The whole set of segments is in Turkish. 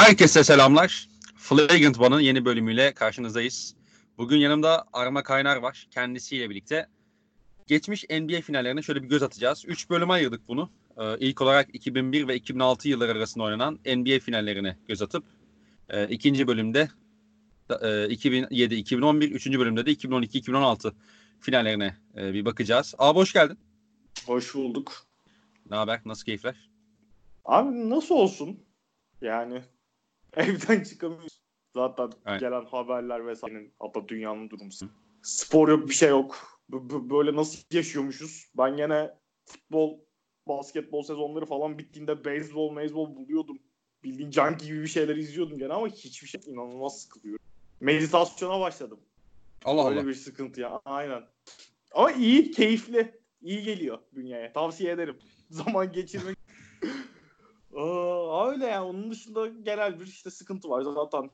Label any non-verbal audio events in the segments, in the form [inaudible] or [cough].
Herkese selamlar. Flagrant One'ın yeni bölümüyle karşınızdayız. Bugün yanımda Arma Kaynar var. Kendisiyle birlikte geçmiş NBA finallerine şöyle bir göz atacağız. Üç bölüme ayırdık bunu. Ee, ilk olarak 2001 ve 2006 yılları arasında oynanan NBA finallerine göz atıp e, ikinci bölümde e, 2007, 2011, üçüncü bölümde de 2012, 2016 finallerine e, bir bakacağız. Abi hoş geldin. Hoş bulduk. Ne haber? Nasıl keyifler? Abi nasıl olsun? Yani [laughs] evden çıkamıyoruz. Zaten Evet. gelen haberler vesaire. Hatta dünyanın durumu. Spor yok bir şey yok. B- b- böyle nasıl yaşıyormuşuz? Ben gene futbol, basketbol sezonları falan bittiğinde beyzbol, meyzbol buluyordum. Bildiğin junk gibi bir şeyler izliyordum gene ama hiçbir şey inanılmaz sıkılıyorum. Meditasyona başladım. Allah Öyle Allah. bir sıkıntı ya. Aynen. Ama iyi, keyifli. İyi geliyor dünyaya. Tavsiye ederim. [laughs] Zaman geçirmek. Aa, öyle yani. Onun dışında genel bir işte sıkıntı var. Zaten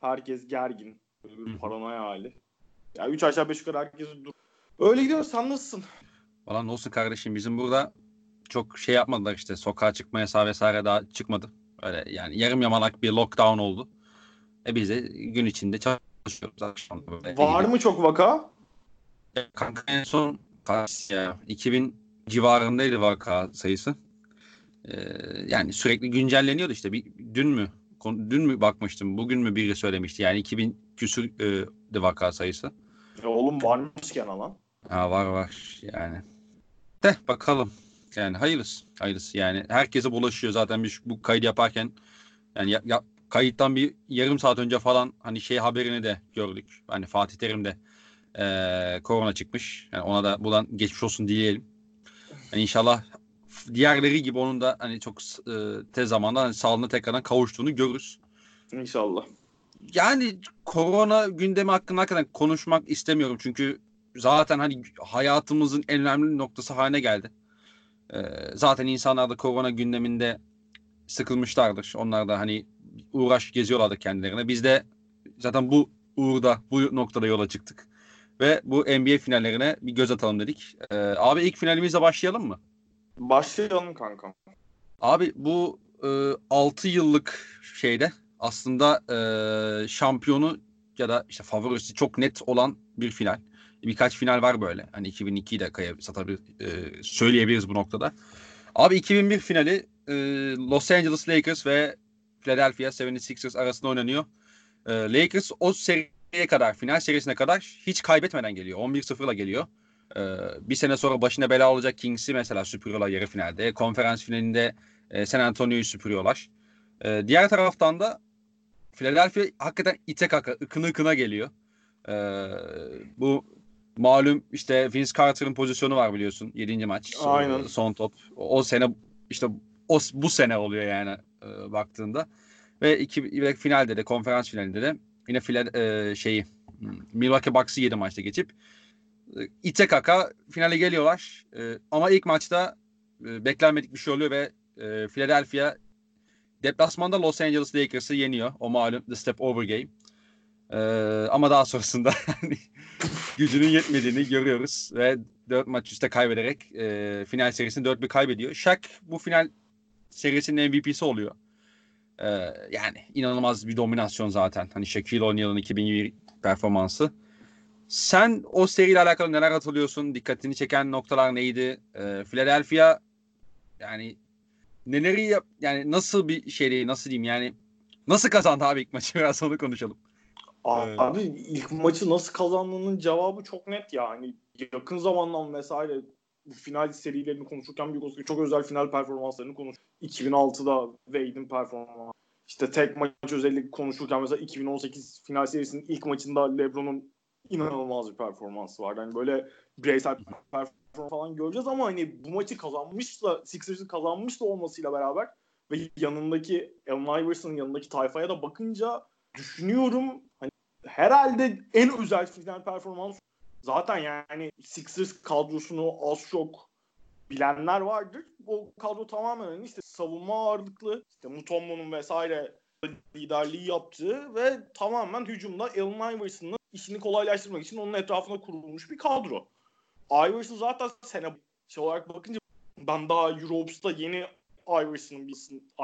herkes gergin. Böyle bir paranoya hali. Ya üç aşağı beş yukarı herkes dur. Öyle gidiyor. Sen nasılsın? Valla olsun kardeşim bizim burada çok şey yapmadılar işte sokağa çıkma yasağı vesaire daha çıkmadı. Öyle yani yarım yamalak bir lockdown oldu. E biz de gün içinde çalışıyoruz akşam böyle. Var mı çok vaka? Kanka en son kaç ya 2000 civarındaydı vaka sayısı. Ee, yani sürekli güncelleniyordu işte. Bir, dün mü dün mü bakmıştım bugün mü biri söylemişti yani 2000 küsür e, de vaka sayısı. Ya oğlum varmış gene lan. Ha var var yani. De bakalım. Yani hayırlısı. Hayırlısı yani. Herkese bulaşıyor zaten biz bu kaydı yaparken. Yani ya, ya- kayıttan bir yarım saat önce falan hani şey haberini de gördük. Hani Fatih Terim de eee, korona çıkmış. Yani ona da buradan geçmiş olsun diyelim. Yani inşallah diğerleri gibi onun da hani çok e, tez zamanda hani sağlığına tekrardan kavuştuğunu görürüz. İnşallah. Yani korona gündemi hakkında hakikaten konuşmak istemiyorum. Çünkü zaten hani hayatımızın en önemli noktası haline geldi. Ee, zaten insanlar da korona gündeminde sıkılmışlardır. Onlar da hani uğraş geziyorlardı kendilerine. Biz de zaten bu uğurda, bu noktada yola çıktık. Ve bu NBA finallerine bir göz atalım dedik. Ee, abi ilk finalimizle başlayalım mı? Başlayalım kankam. Abi bu e, 6 yıllık şeyde aslında e, şampiyonu ya da işte favorisi çok net olan bir final. Birkaç final var böyle. Hani 2002'yi de kaya, satabilir, e, söyleyebiliriz bu noktada. Abi 2001 finali e, Los Angeles Lakers ve Philadelphia 76ers arasında oynanıyor. E, Lakers o seriye kadar, final serisine kadar hiç kaybetmeden geliyor. 11-0'la geliyor. Ee, bir sene sonra başına bela olacak Kings'i mesela süpürüyorlar yarı finalde. Konferans finalinde e, San Antonio'yu süpürüyorlar. Ee, diğer taraftan da Philadelphia hakikaten ite kaka, ıkına ıkına geliyor. Ee, bu malum işte Vince Carter'ın pozisyonu var biliyorsun 7. maç. Son- Aynen. Son top. O, o sene işte o, bu sene oluyor yani e, baktığında. Ve iki ve finalde de konferans finalinde de yine Phila- e, şeyi hmm, Milwaukee Bucks'ı 7 maçta geçip e, ite kaka finale geliyorlar. E, ama ilk maçta e, beklenmedik bir şey oluyor ve e, Philadelphia deplasmanda Los Angeles Lakers'ı yeniyor. O malum The Step Over Game. E, ama daha sonrasında [laughs] hani gücünün yetmediğini görüyoruz ve 4 maç üstte kaybederek e, final serisini 4-1 kaybediyor. Shaq bu final serisinin MVP'si oluyor. Yani inanılmaz bir dominasyon zaten. Hani Shaquille O'Neal'ın 2020 performansı. Sen o seriyle alakalı neler hatırlıyorsun? Dikkatini çeken noktalar neydi? Ee, Philadelphia yani neleri yap yani nasıl bir şeydi nasıl diyeyim yani nasıl kazandı abi ilk maçı [laughs] biraz onu konuşalım. Abi ilk maçı nasıl kazandığının cevabı çok net yani. Yakın zamandan vesaire bu final serilerini konuşurken bir çok özel final performanslarını konuş. 2006'da Wade'in performansı. İşte tek maç özellik konuşurken mesela 2018 final serisinin ilk maçında LeBron'un inanılmaz bir performansı vardı. Hani böyle bireysel performans falan göreceğiz ama hani bu maçı kazanmış da Sixers'ın kazanmış da olmasıyla beraber ve yanındaki Allen Iverson'ın yanındaki tayfaya da bakınca düşünüyorum hani herhalde en özel final performans zaten yani Sixers kadrosunu az çok bilenler vardır. O kadro tamamen hani işte savunma ağırlıklı işte Mutombo'nun vesaire liderliği yaptığı ve tamamen hücumda Allen Iverson'ın işini kolaylaştırmak için onun etrafına kurulmuş bir kadro. Iverson zaten sene şey olarak bakınca ben daha Europes'ta yeni Iverson'ın bir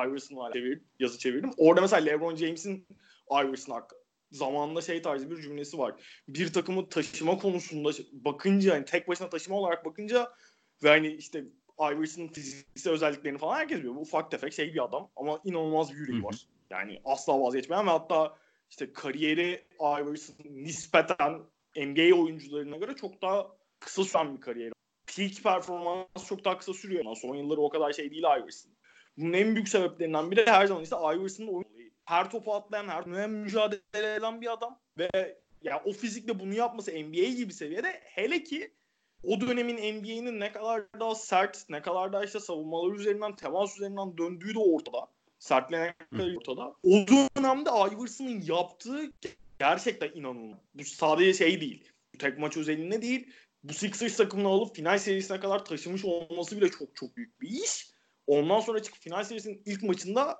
Iverson'la çevirdim, yazı çevirdim. Orada mesela LeBron James'in Iverson hakkı zamanında şey tarzı bir cümlesi var. Bir takımı taşıma konusunda bakınca hani tek başına taşıma olarak bakınca ve hani işte Iverson'ın fiziksel özelliklerini falan herkes biliyor. Bu ufak tefek şey bir adam ama inanılmaz bir yüreği var. Yani asla vazgeçmeyen ve hatta işte kariyeri Iverson nispeten NBA oyuncularına göre çok daha kısa süren bir kariyeri. Peak performans çok daha kısa sürüyor. Son yılları o kadar şey değil Iverson. Bunun en büyük sebeplerinden biri her zaman işte Iverson'ın oyun her topu atlayan, her turnuvaya mücadele eden bir adam ve ya yani o fizikle bunu yapması NBA gibi seviyede hele ki o dönemin NBA'nin ne kadar daha sert, ne kadar daha işte savunmalar üzerinden, temas üzerinden döndüğü de ortada. Kadar ortada. O dönemde Iverson'ın yaptığı gerçekten inanılmaz. Bu sadece şey değil. Bu tek maç özelinde değil. Bu Sixers takımını alıp final serisine kadar taşımış olması bile çok çok büyük bir iş. Ondan sonra çıkıp final serisinin ilk maçında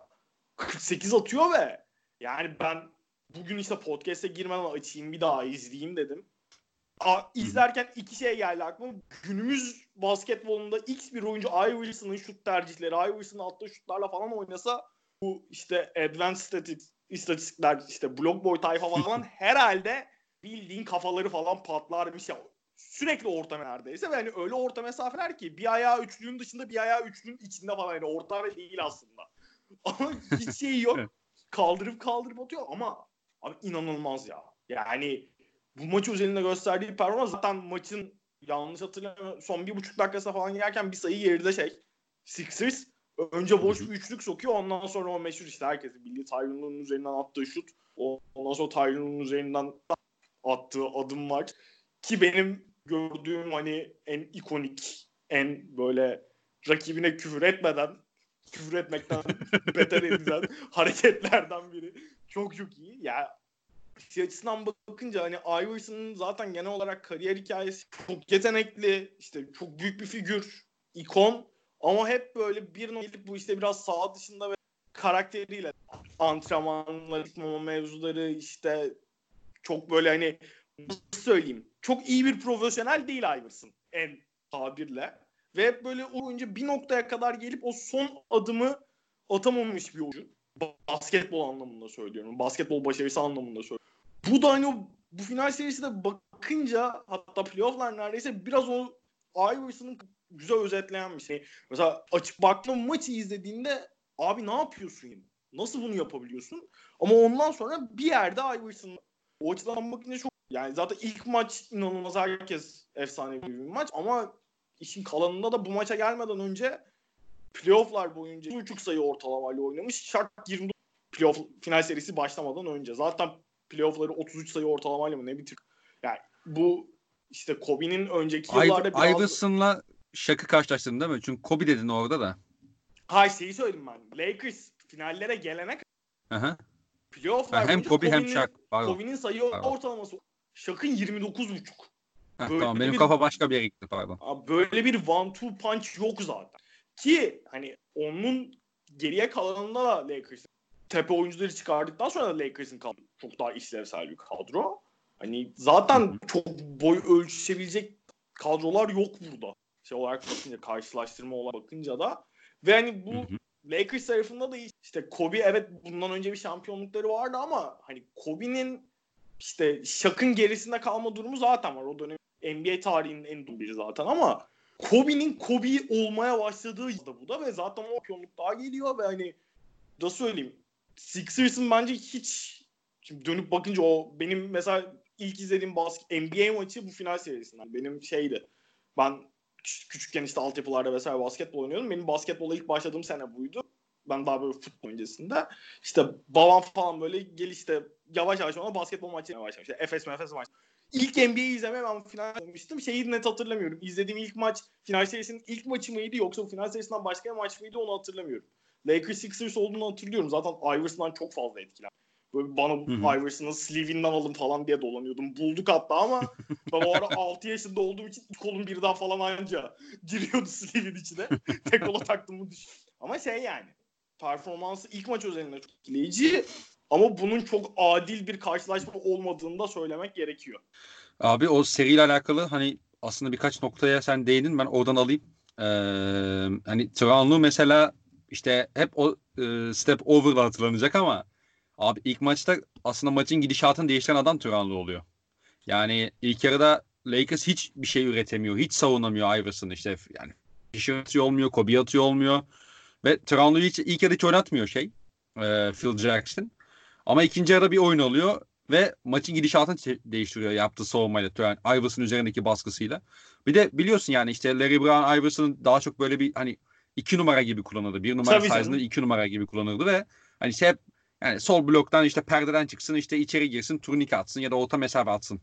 48 atıyor ve yani ben bugün işte podcast'e girmeden açayım bir daha izleyeyim dedim. A, izlerken iki şey geldi aklıma. Günümüz basketbolunda X bir oyuncu Iverson'ın şut tercihleri, Iverson'ın attığı şutlarla falan oynasa bu işte advanced statistics, istatistikler işte block boy tayfa falan [laughs] herhalde bildiğin kafaları falan patlarmış ya. Sürekli orta neredeyse ve hani öyle orta mesafeler ki bir ayağı üçlüğün dışında bir ayağı üçlüğün içinde falan yani orta ve değil aslında. [laughs] Ama hiç şey yok. Kaldırıp kaldırıp atıyor ama abi inanılmaz ya. Yani bu maçı özelinde gösterdiği performans zaten maçın yanlış hatırlamıyorum son bir buçuk dakikasına falan girerken bir sayı geride şey Sixers önce boş bir üçlük sokuyor ondan sonra o meşhur işte herkesin bildiği Tyron'un üzerinden attığı şut ondan sonra Tyron'un üzerinden attığı adım var ki benim gördüğüm hani en ikonik en böyle rakibine küfür etmeden küfür etmekten [laughs] beter edilen hareketlerden biri. Çok çok iyi. Ya şey açısından bakınca hani Iverson'ın zaten genel olarak kariyer hikayesi çok yetenekli, işte çok büyük bir figür, ikon ama hep böyle bir gelip bu işte biraz sağ dışında ve karakteriyle antrenmanlar, gitmeme mevzuları işte çok böyle hani nasıl söyleyeyim çok iyi bir profesyonel değil Iverson en tabirle. Ve böyle o oyuncu bir noktaya kadar gelip o son adımı atamamış bir oyuncu. Basketbol anlamında söylüyorum. Basketbol başarısı anlamında söylüyorum. Bu da hani o, bu final serisinde bakınca hatta playofflar neredeyse biraz o Iverson'ın güzel özetleyen bir şey. Mesela açık baktığında maçı izlediğinde abi ne yapıyorsun? Yani? Nasıl bunu yapabiliyorsun? Ama ondan sonra bir yerde Iverson o açıdan bakınca çok yani zaten ilk maç inanılmaz herkes efsane bir maç ama işin kalanında da bu maça gelmeden önce playofflar boyunca 3.5 sayı ortalamayla oynamış. Şart 20 playoff final serisi başlamadan önce. Zaten playoffları 33 sayı ortalamayla mı ne bitir. Yani bu işte Kobe'nin önceki yıllarda biraz... Iverson'la Shaq'ı karşılaştırdın değil mi? Çünkü Kobe dedin orada da. Hayır şeyi söyledim ben. Lakers finallere gelene kadar playofflar hem Kobe hem Shaq. Kobe'nin sayı Pardon. ortalaması Shaq'ın 29.5. Heh, tamam benim bir, kafa başka bir yere gitti pardon. Böyle bir one two punch yok zaten. Ki hani onun geriye kalanında da Lakers'ın tepe oyuncuları çıkardıktan sonra da Lakers'ın çok daha işlevsel bir kadro. Hani zaten çok boy ölçüşebilecek kadrolar yok burada. Şey olarak bakınca karşılaştırma olarak bakınca da ve hani bu hı hı. Lakers tarafında da işte Kobe evet bundan önce bir şampiyonlukları vardı ama hani Kobe'nin işte Shaq'ın gerisinde kalma durumu zaten var. O dönem NBA tarihinin en dolu biri zaten ama Kobe'nin Kobe olmaya başladığı da bu da ve zaten o şampiyonluk daha geliyor ve hani da söyleyeyim Sixers'ın bence hiç şimdi dönüp bakınca o benim mesela ilk izlediğim basket NBA maçı bu final serisinden. Benim şeydi. Ben küçükken işte altyapılarda vesaire basketbol oynuyordum. Benim basketbola ilk başladığım sene buydu. Ben daha böyle futbol öncesinde. İşte babam falan böyle gel işte yavaş yavaş ona basketbol maçı başlamış. İşte Efes Efes maç. İlk NBA izlemeye ben final olmuştum. Şeyi net hatırlamıyorum. İzlediğim ilk maç final serisinin ilk maçı mıydı yoksa final serisinden başka bir maç mıydı onu hatırlamıyorum. Lakers Sixers olduğunu hatırlıyorum. Zaten Iverson'dan çok fazla etkilen. Böyle bana Iverson'ın sleeve'inden alın falan diye dolanıyordum. Bulduk hatta ama [laughs] ben o ara 6 yaşında olduğum için kolum birden falan anca giriyordu [laughs] sleeve'in içine. Tek kola taktığımı düşün. Ama şey yani performansı ilk maç özelinde çok etkileyici. Ama bunun çok adil bir karşılaşma olmadığını da söylemek gerekiyor. Abi o seriyle alakalı hani aslında birkaç noktaya sen değindin ben oradan alayım. Ee, hani Tranlu mesela işte hep o e, step over'la hatırlanacak ama abi ilk maçta aslında maçın gidişatını değiştiren adam Turanlı oluyor. Yani ilk yarıda Lakers hiç bir şey üretemiyor. Hiç savunamıyor Iverson işte yani Fisher atıyor olmuyor, Kobe atıyor olmuyor. Ve Turanlı'yı hiç ilk yarı hiç oynatmıyor şey e, Phil Jackson. Ama ikinci yarıda bir oyun alıyor ve maçın gidişatını değiştiriyor yaptığı savunmayla. Yani Iverson üzerindeki baskısıyla. Bir de biliyorsun yani işte Larry Brown Iverson'ın daha çok böyle bir hani iki numara gibi kullanırdı. Bir numara size'ında iki numara gibi kullanırdı ve hani işte hep yani sol bloktan işte perdeden çıksın işte içeri girsin turnike atsın ya da orta mesafe atsın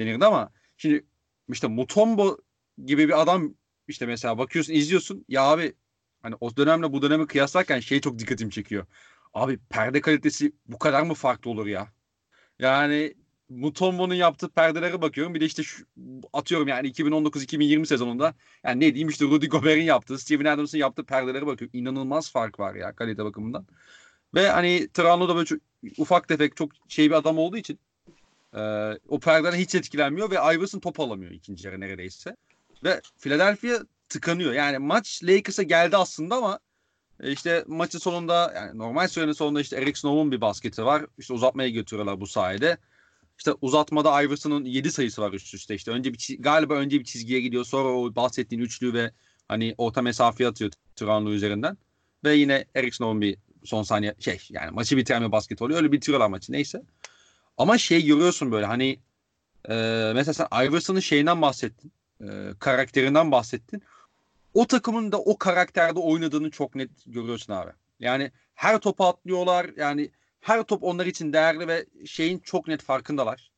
denirdi ama şimdi işte Mutombo gibi bir adam işte mesela bakıyorsun izliyorsun ya abi hani o dönemle bu dönemi kıyaslarken şey çok dikkatimi çekiyor. Abi perde kalitesi bu kadar mı farklı olur ya? Yani Mutombo'nun yaptığı perdelere bakıyorum. Bir de işte şu, atıyorum yani 2019-2020 sezonunda yani ne diyeyim işte Rudy Gobert'in yaptığı, Steven Adams'ın yaptığı perdelere bakıyorum. İnanılmaz fark var ya kalite bakımından. Ve hani Trano da böyle çok, ufak tefek çok şey bir adam olduğu için e, o perdeden hiç etkilenmiyor ve Iverson top alamıyor ikinci yarı neredeyse. Ve Philadelphia tıkanıyor. Yani maç Lakers'a geldi aslında ama e, işte maçın sonunda yani normal sürenin sonunda işte Eric Snow'un bir basketi var. İşte uzatmaya götürüyorlar bu sayede. İşte uzatmada Iverson'un 7 sayısı var üst üste işte. Önce bir galiba önce bir çizgiye gidiyor. Sonra o bahsettiğin üçlü ve hani orta mesafeye atıyor Turanlı üzerinden. Ve yine Eric Snow'un bir son saniye şey yani maçı bitiren bir basket oluyor. Öyle bitiriyorlar maçı neyse. Ama şey görüyorsun böyle hani e, mesela sen Iverson'ın şeyinden bahsettin. E, karakterinden bahsettin. O takımın da o karakterde oynadığını çok net görüyorsun abi. Yani her topa atlıyorlar. Yani her top onlar için değerli ve şeyin çok net farkındalar.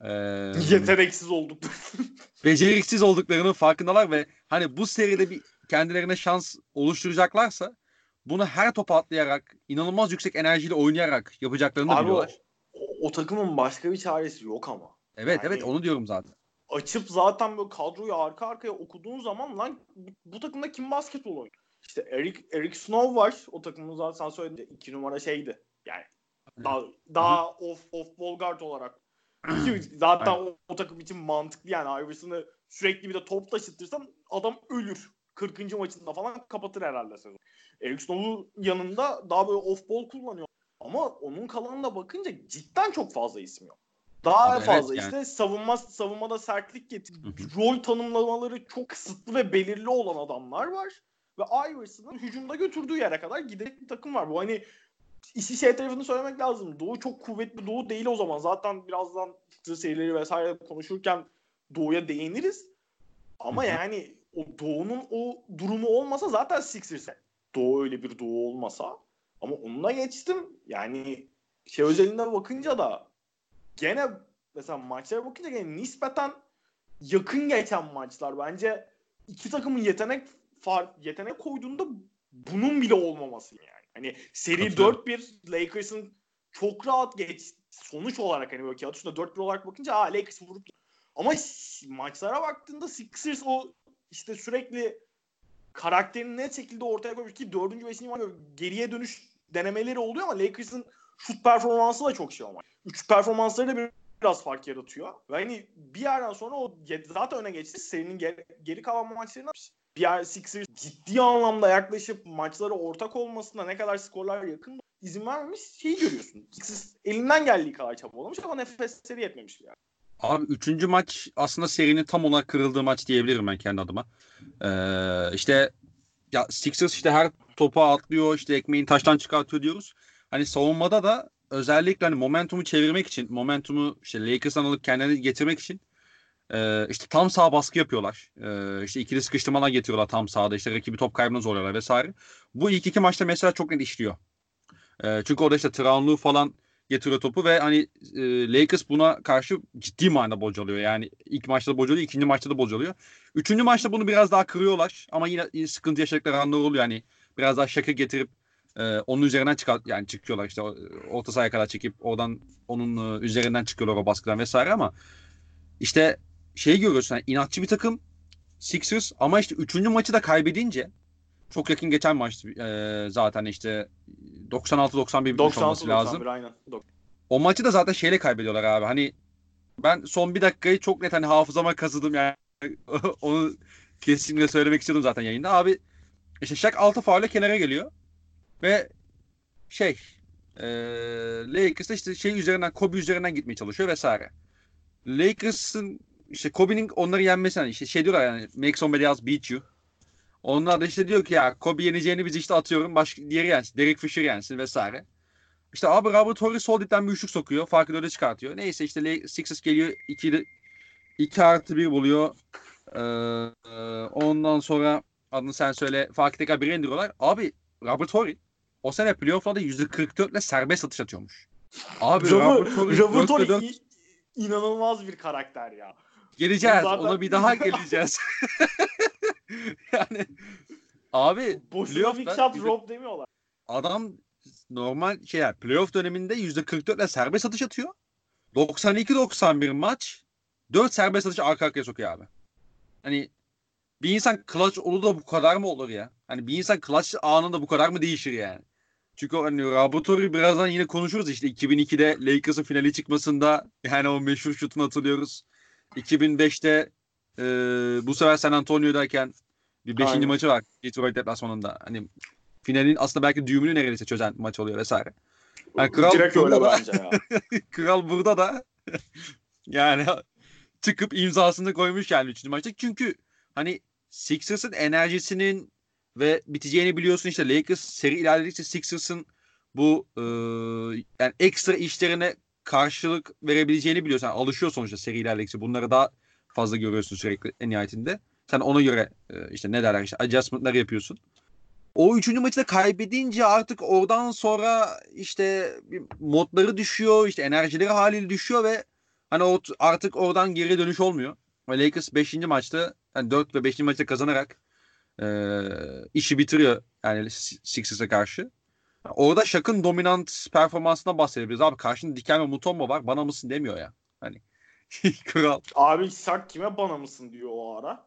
Ee, [laughs] Yeteneksiz oldukları. [laughs] beceriksiz olduklarının farkındalar ve hani bu seride bir kendilerine şans oluşturacaklarsa bunu her topa atlayarak inanılmaz yüksek enerjiyle oynayarak yapacaklarını Abi biliyorlar. O, o, takımın başka bir çaresi yok ama. Evet yani, evet onu diyorum zaten. Açıp zaten böyle kadroyu arka arkaya okuduğun zaman lan bu, bu takımda kim basketbol oynuyor? İşte Eric, Eric Snow var. O takımın zaten sen söyledin. iki numara şeydi. Yani daha, daha off, off ball guard olarak. zaten o, o takım için mantıklı yani Iverson'ı sürekli bir de top taşıtırsan adam ölür. 40. maçında falan kapatır herhalde sezon. Eric Snow'un yanında daha böyle off ball kullanıyor. Ama onun kalanına bakınca cidden çok fazla ismi yok. Daha Abi fazla evet, işte yani. savunma savunmada sertlik getir. Rol tanımlamaları çok kısıtlı ve belirli olan adamlar var. Ve Iverson'ın hücumda götürdüğü yere kadar gidecek bir takım var. Bu hani işi şey tarafını söylemek lazım. Doğu çok kuvvetli Doğu değil o zaman. Zaten birazdan serileri vesaire konuşurken Doğu'ya değiniriz. Ama yani o Doğu'nun o durumu olmasa zaten Sixers. Doğu öyle bir Doğu olmasa. Ama onunla geçtim. Yani şey özelinde bakınca da gene mesela maçlara bakınca gene nispeten yakın geçen maçlar. Bence iki takımın yetenek fark yetenek koyduğunda bunun bile olmaması yani. Hani seri 4-1 Lakers'ın çok rahat geç sonuç olarak hani böyle kağıt üstünde 4-1 olarak bakınca aa Lakers vurup ama maçlara baktığında Sixers o işte sürekli karakterini ne şekilde ortaya koymuş ki 4. 5. var geriye dönüş denemeleri oluyor ama Lakers'ın şut performansı da çok şey ama. Üç performansları da biraz fark yaratıyor. Ve hani bir yerden sonra o zaten öne geçti. Serinin geri, geri kalan maçlarında bir yer Sixers ciddi anlamda yaklaşıp maçlara ortak olmasına ne kadar skorlar yakın izin vermemiş şeyi görüyorsun. Sixers elinden geldiği kadar çabalamış ama nefesleri yetmemiş yani. Abi üçüncü maç aslında serinin tam olarak kırıldığı maç diyebilirim ben kendi adıma. Ee, işte ya Sixers işte her topa atlıyor işte ekmeğini taştan çıkartıyor diyoruz. Hani savunmada da özellikle hani momentumu çevirmek için momentumu işte Lakers'tan alıp kendini getirmek için e, işte tam sağ baskı yapıyorlar. E, işte ikili sıkıştırmalar getiriyorlar tam sağda. İşte rakibi top kaybına zorluyorlar vesaire. Bu ilk iki maçta mesela çok net işliyor. E, çünkü orada işte Traunlu falan getiriyor topu ve hani e, Lakers buna karşı ciddi manada bocalıyor. Yani ilk maçta da bocalıyor, ikinci maçta da bocalıyor. Üçüncü maçta bunu biraz daha kırıyorlar ama yine, yine sıkıntı yaşadıkları anlar oluyor. Yani biraz daha şaka getirip e, onun üzerinden çıkar yani çıkıyorlar işte orta sahaya kadar çekip oradan onun e, üzerinden çıkıyorlar o baskıdan vesaire ama işte şey görüyorsun yani inatçı bir takım Sixers ama işte üçüncü maçı da kaybedince çok yakın geçen maç e, zaten işte 96-91 bir 96, olması lazım. aynen. O maçı da zaten şeyle kaybediyorlar abi. Hani ben son bir dakikayı çok net hani hafızama kazıdım yani [laughs] onu kesinlikle söylemek istiyordum zaten yayında. Abi işte Şak 6 faule kenara geliyor. Ve şey e, Lakers işte şey üzerinden Kobe üzerinden gitmeye çalışıyor vesaire. Lakers'ın işte Kobe'nin onları yenmesi işte şey diyorlar yani make somebody else beat you. Onlar da işte diyor ki ya Kobe yeneceğini biz işte atıyorum başka diğeri yensin. Derek Fisher yensin vesaire. İşte abi Robert Horry sol dipten bir üçlük sokuyor. Farkı öyle çıkartıyor. Neyse işte Sixers geliyor 2 2 artı 1 buluyor. Ee, ondan sonra adını sen söyle farkı tekrar 1'e indiriyorlar. Abi Robert Horry o sene playoff'larda %44 ile serbest atış atıyormuş. Abi Robert, Horry, Robert inanılmaz bir karakter ya. Geleceğiz. Zaten- Ona bir daha [laughs] geleceğiz. [laughs] [laughs] yani abi Boşuna big shot Rob demiyorlar. adam normal şey yani playoff döneminde %44 ile serbest atış atıyor. 92-91 maç 4 serbest atış arka arkaya sokuyor abi. Hani bir insan clutch olur da bu kadar mı olur ya? Hani bir insan clutch anında bu kadar mı değişir yani? Çünkü hani Rabotori birazdan yine konuşuruz işte 2002'de Lakers'ın finali çıkmasında yani o meşhur şutunu hatırlıyoruz. 2005'te e, bu sefer San Antonio'dayken bir 5. Aynen. maçı var Detroit deplasmanında. Hani finalin aslında belki düğümünü neredeyse çözen maç oluyor vesaire. Yani kral Direkt öyle da- bence ya. [laughs] Kral burada da [laughs] yani çıkıp imzasını koymuş yani 3. maçta. Çünkü hani Sixers'ın enerjisinin ve biteceğini biliyorsun işte Lakers seri ilerledikçe Sixers'ın bu e, yani ekstra işlerine karşılık verebileceğini biliyorsun. Yani alışıyor sonuçta seri ilerledikçe. Bunları daha fazla görüyorsun sürekli en nihayetinde. Sen ona göre e, işte ne derler işte adjustment'ları yapıyorsun. O üçüncü maçı da kaybedince artık oradan sonra işte modları düşüyor, işte enerjileri haliyle düşüyor ve hani artık oradan geri dönüş olmuyor. Ve Lakers 5. maçta yani 4 ve 5. maçta kazanarak e, işi bitiriyor yani Sixers'a karşı. Orada Shaq'ın dominant performansından bahsedebiliriz. Abi karşında Diken ve Mutombo var. Bana mısın demiyor ya. Hani [laughs] kral. Abi Şak kime bana mısın diyor o ara.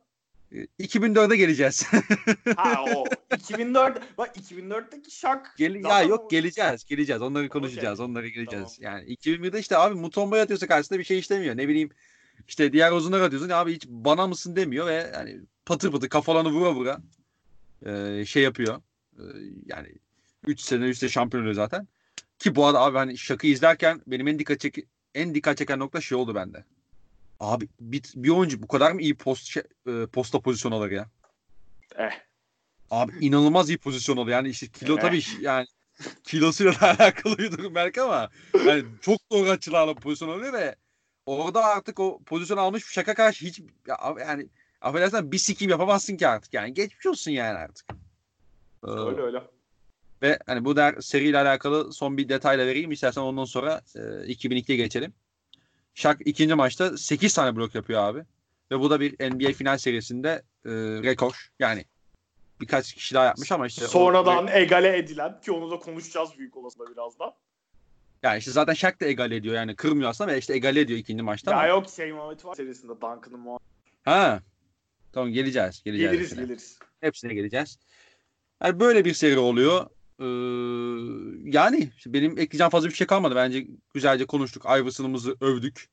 E, 2004'e geleceğiz. [laughs] Ha o 2004 bak 2004'teki Şak Gel ya yok o- geleceğiz. Geleceğiz. Onları konuşacağız. Onları geleceğiz. Yani 2001'de işte abi Mutombo'ya atıyorsa karşısında bir şey işlemiyor. Ne bileyim işte diğer uzunlara atıyorsun. Abi hiç bana mısın demiyor ve yani patır patır kafalarını vura vura e, şey yapıyor. E, yani 3 sene üstte şampiyon oluyor zaten. Ki bu arada abi hani şakı izlerken benim en dikkat çek en dikkat çeken nokta şey oldu bende. Abi bir, bir oyuncu bu kadar mı iyi post şey- e, posta pozisyon alır ya? Eh. Abi inanılmaz iyi pozisyon oluyor. Yani işte kilo Eh. tabii yani [laughs] kilosuyla da [laughs] alakalı bir durum belki ama yani çok doğru açılarla pozisyon alıyor ve orada artık o pozisyon almış şaka karşı hiç ya, yani affedersen bir sikim yapamazsın ki artık yani geçmiş olsun yani artık. Ee, öyle öyle. ve hani bu der seriyle alakalı son bir detayla vereyim istersen ondan sonra e, 2002'ye geçelim. Şak ikinci maçta 8 tane blok yapıyor abi. Ve bu da bir NBA final serisinde e, rekor. Yani birkaç kişi daha yapmış ama işte o- Sonradan egale edilen ki onu da konuşacağız büyük olasılıkla birazdan. yani işte zaten Şak da egale ediyor yani kırmıyor aslında ve işte egale ediyor ikinci maçta. Ya ama- yok şey muhabbeti var serisinde Duncan'ın muhabbeti. Ha. Tamam geleceğiz. Geleceğiz. Geliriz hepsine. geliriz. Hepsine geleceğiz. Yani böyle bir seri oluyor. Ee, yani işte benim ekleyeceğim fazla bir şey kalmadı. Bence güzelce konuştuk. Iverson'ımızı övdük.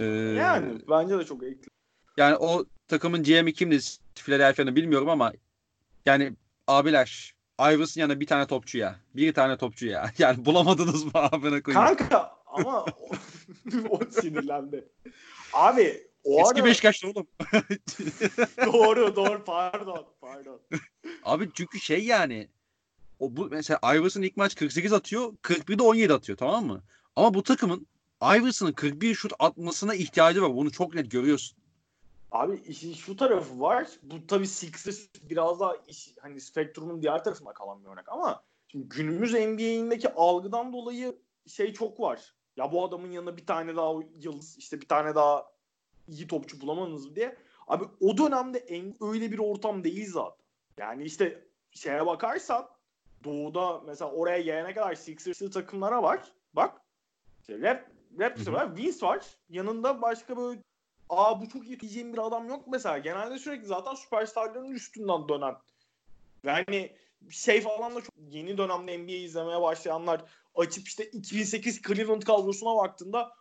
Ee, Yani bence de çok ekli. yani o takımın GM'i kimdi Philadelphia'nın bilmiyorum ama yani abiler Iverson yanına bir tane topçu ya. Bir tane topçu ya. [laughs] Yani bulamadınız mı abine koyayım. Kanka ama o, [laughs] o sinirlendi. Abi o Eski ara... Beşiktaşlı oğlum. [laughs] doğru doğru pardon pardon. Abi çünkü şey yani o bu mesela Iverson ilk maç 48 atıyor, 41'de 17 atıyor tamam mı? Ama bu takımın Iverson'ın 41 şut atmasına ihtiyacı var. Bunu çok net görüyorsun. Abi işin şu tarafı var. Bu tabii Sixers biraz daha iş, hani spektrumun diğer tarafında kalan bir örnek ama şimdi günümüz NBA'indeki algıdan dolayı şey çok var. Ya bu adamın yanına bir tane daha yıldız işte bir tane daha iyi topçu bulamadınız mı diye. Abi o dönemde en, öyle bir ortam değil zaten. Yani işte şeye bakarsan Doğu'da mesela oraya gelene kadar Sixers'lı takımlara var. Bak. İşte Rap, Raptors var. Vince var. Yanında başka böyle aa bu çok iyi diyeceğim bir adam yok mesela. Genelde sürekli zaten süperstarların üstünden dönen. Ve hani şey falan da çok yeni dönemde NBA izlemeye başlayanlar açıp işte 2008 Cleveland kadrosuna baktığında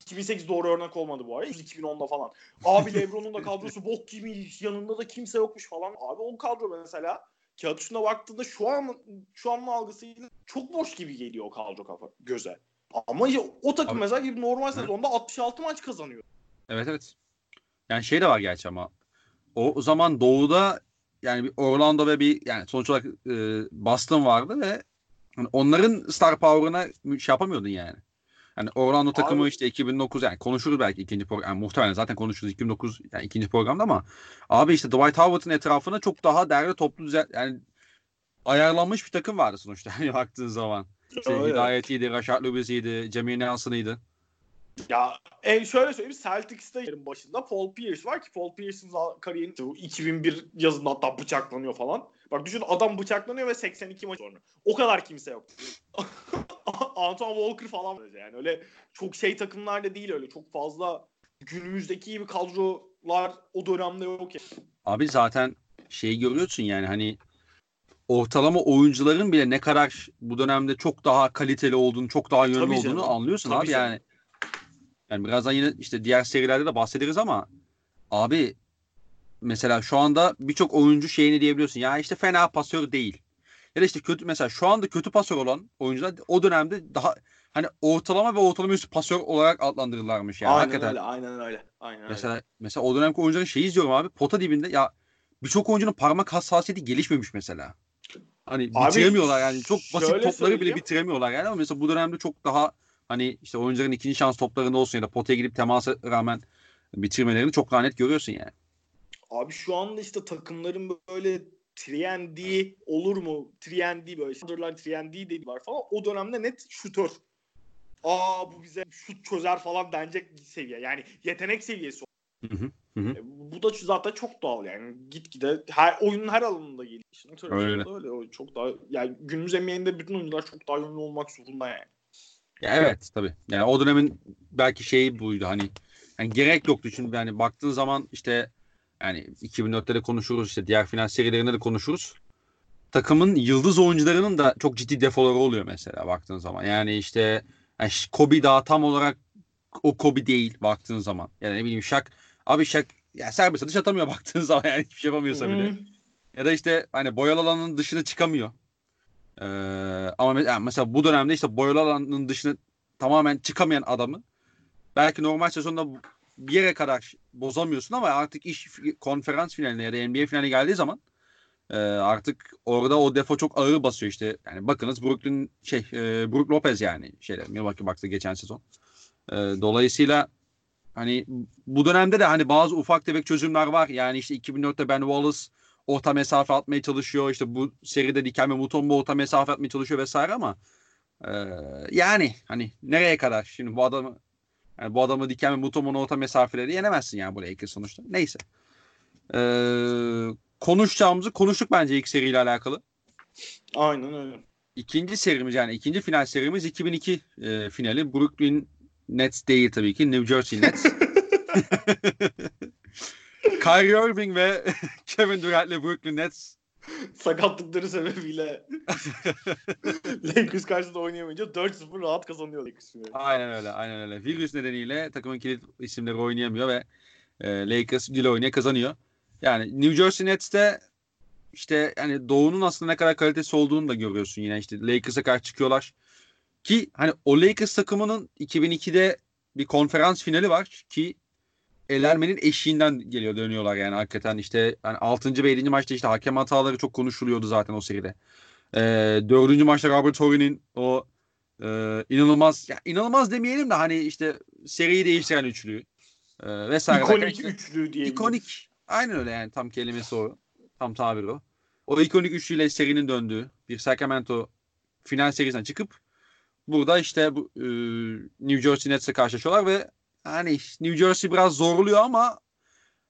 2008 doğru örnek olmadı bu arada. 2010'da falan. Abi [laughs] LeBron'un da kadrosu bok gibi yanında da kimse yokmuş falan. Abi o kadro mesela kağıt üstüne baktığında şu an şu anın algısıyla çok boş gibi geliyor kadro kafa göze. Ama ya, o takım Abi- mesela gibi normal sezonda 66 maç kazanıyor. Evet evet. Yani şey de var gerçi ama o, o zaman doğuda yani bir Orlando ve bir yani sonuç olarak e, Boston vardı ve hani onların star power'ına şey yapamıyordun yani. Yani Orlando takımı Abi- işte 2009 yani konuşuruz belki ikinci program yani muhtemelen zaten konuşuruz 2009 yani ikinci programda ama abi işte Dwight Howard'ın etrafına çok daha değerli toplu düzen yani ayarlanmış bir takım vardı sonuçta [laughs] hani baktığın zaman. İşte Öyle. Hidayet'iydi, Rashard Lewis'iydi, Jamie Nelson'ıydı. Ya e, şöyle söyleyeyim Celtics'te yerin başında Paul Pierce var ki Paul Pierce'ın za- kariyeri bu 2001 yazında hatta bıçaklanıyor falan. Bak düşün adam bıçaklanıyor ve 82 maç sonra. O kadar kimse yok. [laughs] Antoine Walker falan var yani öyle çok şey takımlarda değil öyle çok fazla günümüzdeki gibi kadrolar o dönemde yok. Yani. Abi zaten şeyi görüyorsun yani hani ortalama oyuncuların bile ne kadar bu dönemde çok daha kaliteli olduğunu, çok daha yönlü Tabii olduğunu canım. anlıyorsun Tabii abi canım. yani. Yani birazdan yine işte diğer serilerde de bahsederiz ama abi mesela şu anda birçok oyuncu şeyini diyebiliyorsun. Ya işte fena pasör değil. Ya da işte kötü mesela şu anda kötü pasör olan oyuncular o dönemde daha hani ortalama ve ortalama üstü pasör olarak adlandırırlarmış yani. aynen Hakikaten. öyle aynen öyle. Aynen öyle. Mesela mesela o dönemki oyuncuların şeyi izliyorum abi. Pota dibinde ya birçok oyuncunun parmak hassasiyeti gelişmemiş mesela. Hani Abi, bitiremiyorlar yani çok basit topları bile bitiremiyorlar yani ama mesela bu dönemde çok daha hani işte oyuncuların ikinci şans toplarında olsun ya da potaya gidip temasa rağmen bitirmelerini çok daha net görüyorsun yani. Abi şu anda işte takımların böyle 3 olur mu? 3 böyle Shooter'lar 3 dedi var falan. O dönemde net şutör. Aa bu bize şut çözer falan denecek seviye. Yani yetenek seviyesi. Hı hı, hı hı. E, Bu da zaten çok doğal yani. Gitgide her oyunun her alanında geliyor. Şutör Öyle. öyle. çok daha yani günümüz NBA'inde bütün oyuncular çok daha yönlü olmak zorunda yani. Ya evet tabii. Yani o dönemin belki şeyi buydu hani yani gerek yoktu çünkü yani baktığın zaman işte yani 2004'te de konuşuruz işte diğer final serilerinde de konuşuruz. Takımın yıldız oyuncularının da çok ciddi defoları oluyor mesela baktığın zaman. Yani işte yani Kobe daha tam olarak o Kobe değil baktığın zaman. Yani ne bileyim Shaq abi Shaq ya serbest atış atamıyor [laughs] baktığın zaman yani hiçbir şey yapamıyorsa bile. Ya da işte hani boyalı alanın dışına çıkamıyor. Ee, ama yani mesela bu dönemde işte boyalı alanın dışına tamamen çıkamayan adamı belki normal sezonda bir yere kadar bozamıyorsun ama artık iş konferans finaline ya da NBA finaline geldiği zaman e, artık orada o defo çok ağır basıyor işte. Yani bakınız Brooklyn şey e, Brook Lopez yani şeyler Milwaukee Bucks'ta geçen sezon. E, dolayısıyla hani bu dönemde de hani bazı ufak tefek çözümler var. Yani işte 2004'te Ben Wallace orta mesafe atmaya çalışıyor. İşte bu seride Dikembe Mutombo orta mesafe atmaya çalışıyor vesaire ama e, yani hani nereye kadar şimdi bu adamı yani bu adamı Dikembe Mutombo'nun orta mesafeleri yenemezsin yani bu Lakers sonuçta. Neyse. E, konuşacağımızı konuştuk bence ilk seriyle alakalı. Aynen öyle. İkinci serimiz yani ikinci final serimiz 2002 e, finali. Brooklyn Nets değil tabii ki. New Jersey Nets. [laughs] [laughs] Kyrie Irving ve [laughs] Kevin Durant'le Brooklyn Nets [laughs] Sakatlıkları sebebiyle [laughs] Lakers karşısında oynayamayınca 4-0 rahat kazanıyor Lakers. aynen öyle aynen öyle. Virüs nedeniyle takımın kilit isimleri oynayamıyor ve e, Lakers dile oynaya kazanıyor. Yani New Jersey Nets'te işte yani Doğu'nun aslında ne kadar kalitesi olduğunu da görüyorsun yine işte Lakers'a karşı çıkıyorlar. Ki hani o Lakers takımının 2002'de bir konferans finali var ki elenmenin eşiğinden geliyor dönüyorlar yani hakikaten işte hani 6. ve 7. maçta işte hakem hataları çok konuşuluyordu zaten o seride. Ee, 4. maçta Robert Horry'nin o e, inanılmaz ya inanılmaz demeyelim de hani işte seriyi değiştiren üçlü e, vesaire. İkonik işte- üçlü diye. İkonik. Aynen öyle yani tam kelimesi o. Tam tabiri o. O ikonik üçlüyle serinin döndüğü bir Sacramento final serisinden çıkıp burada işte bu e, New Jersey Nets'e karşılaşıyorlar ve hani New Jersey biraz zorluyor ama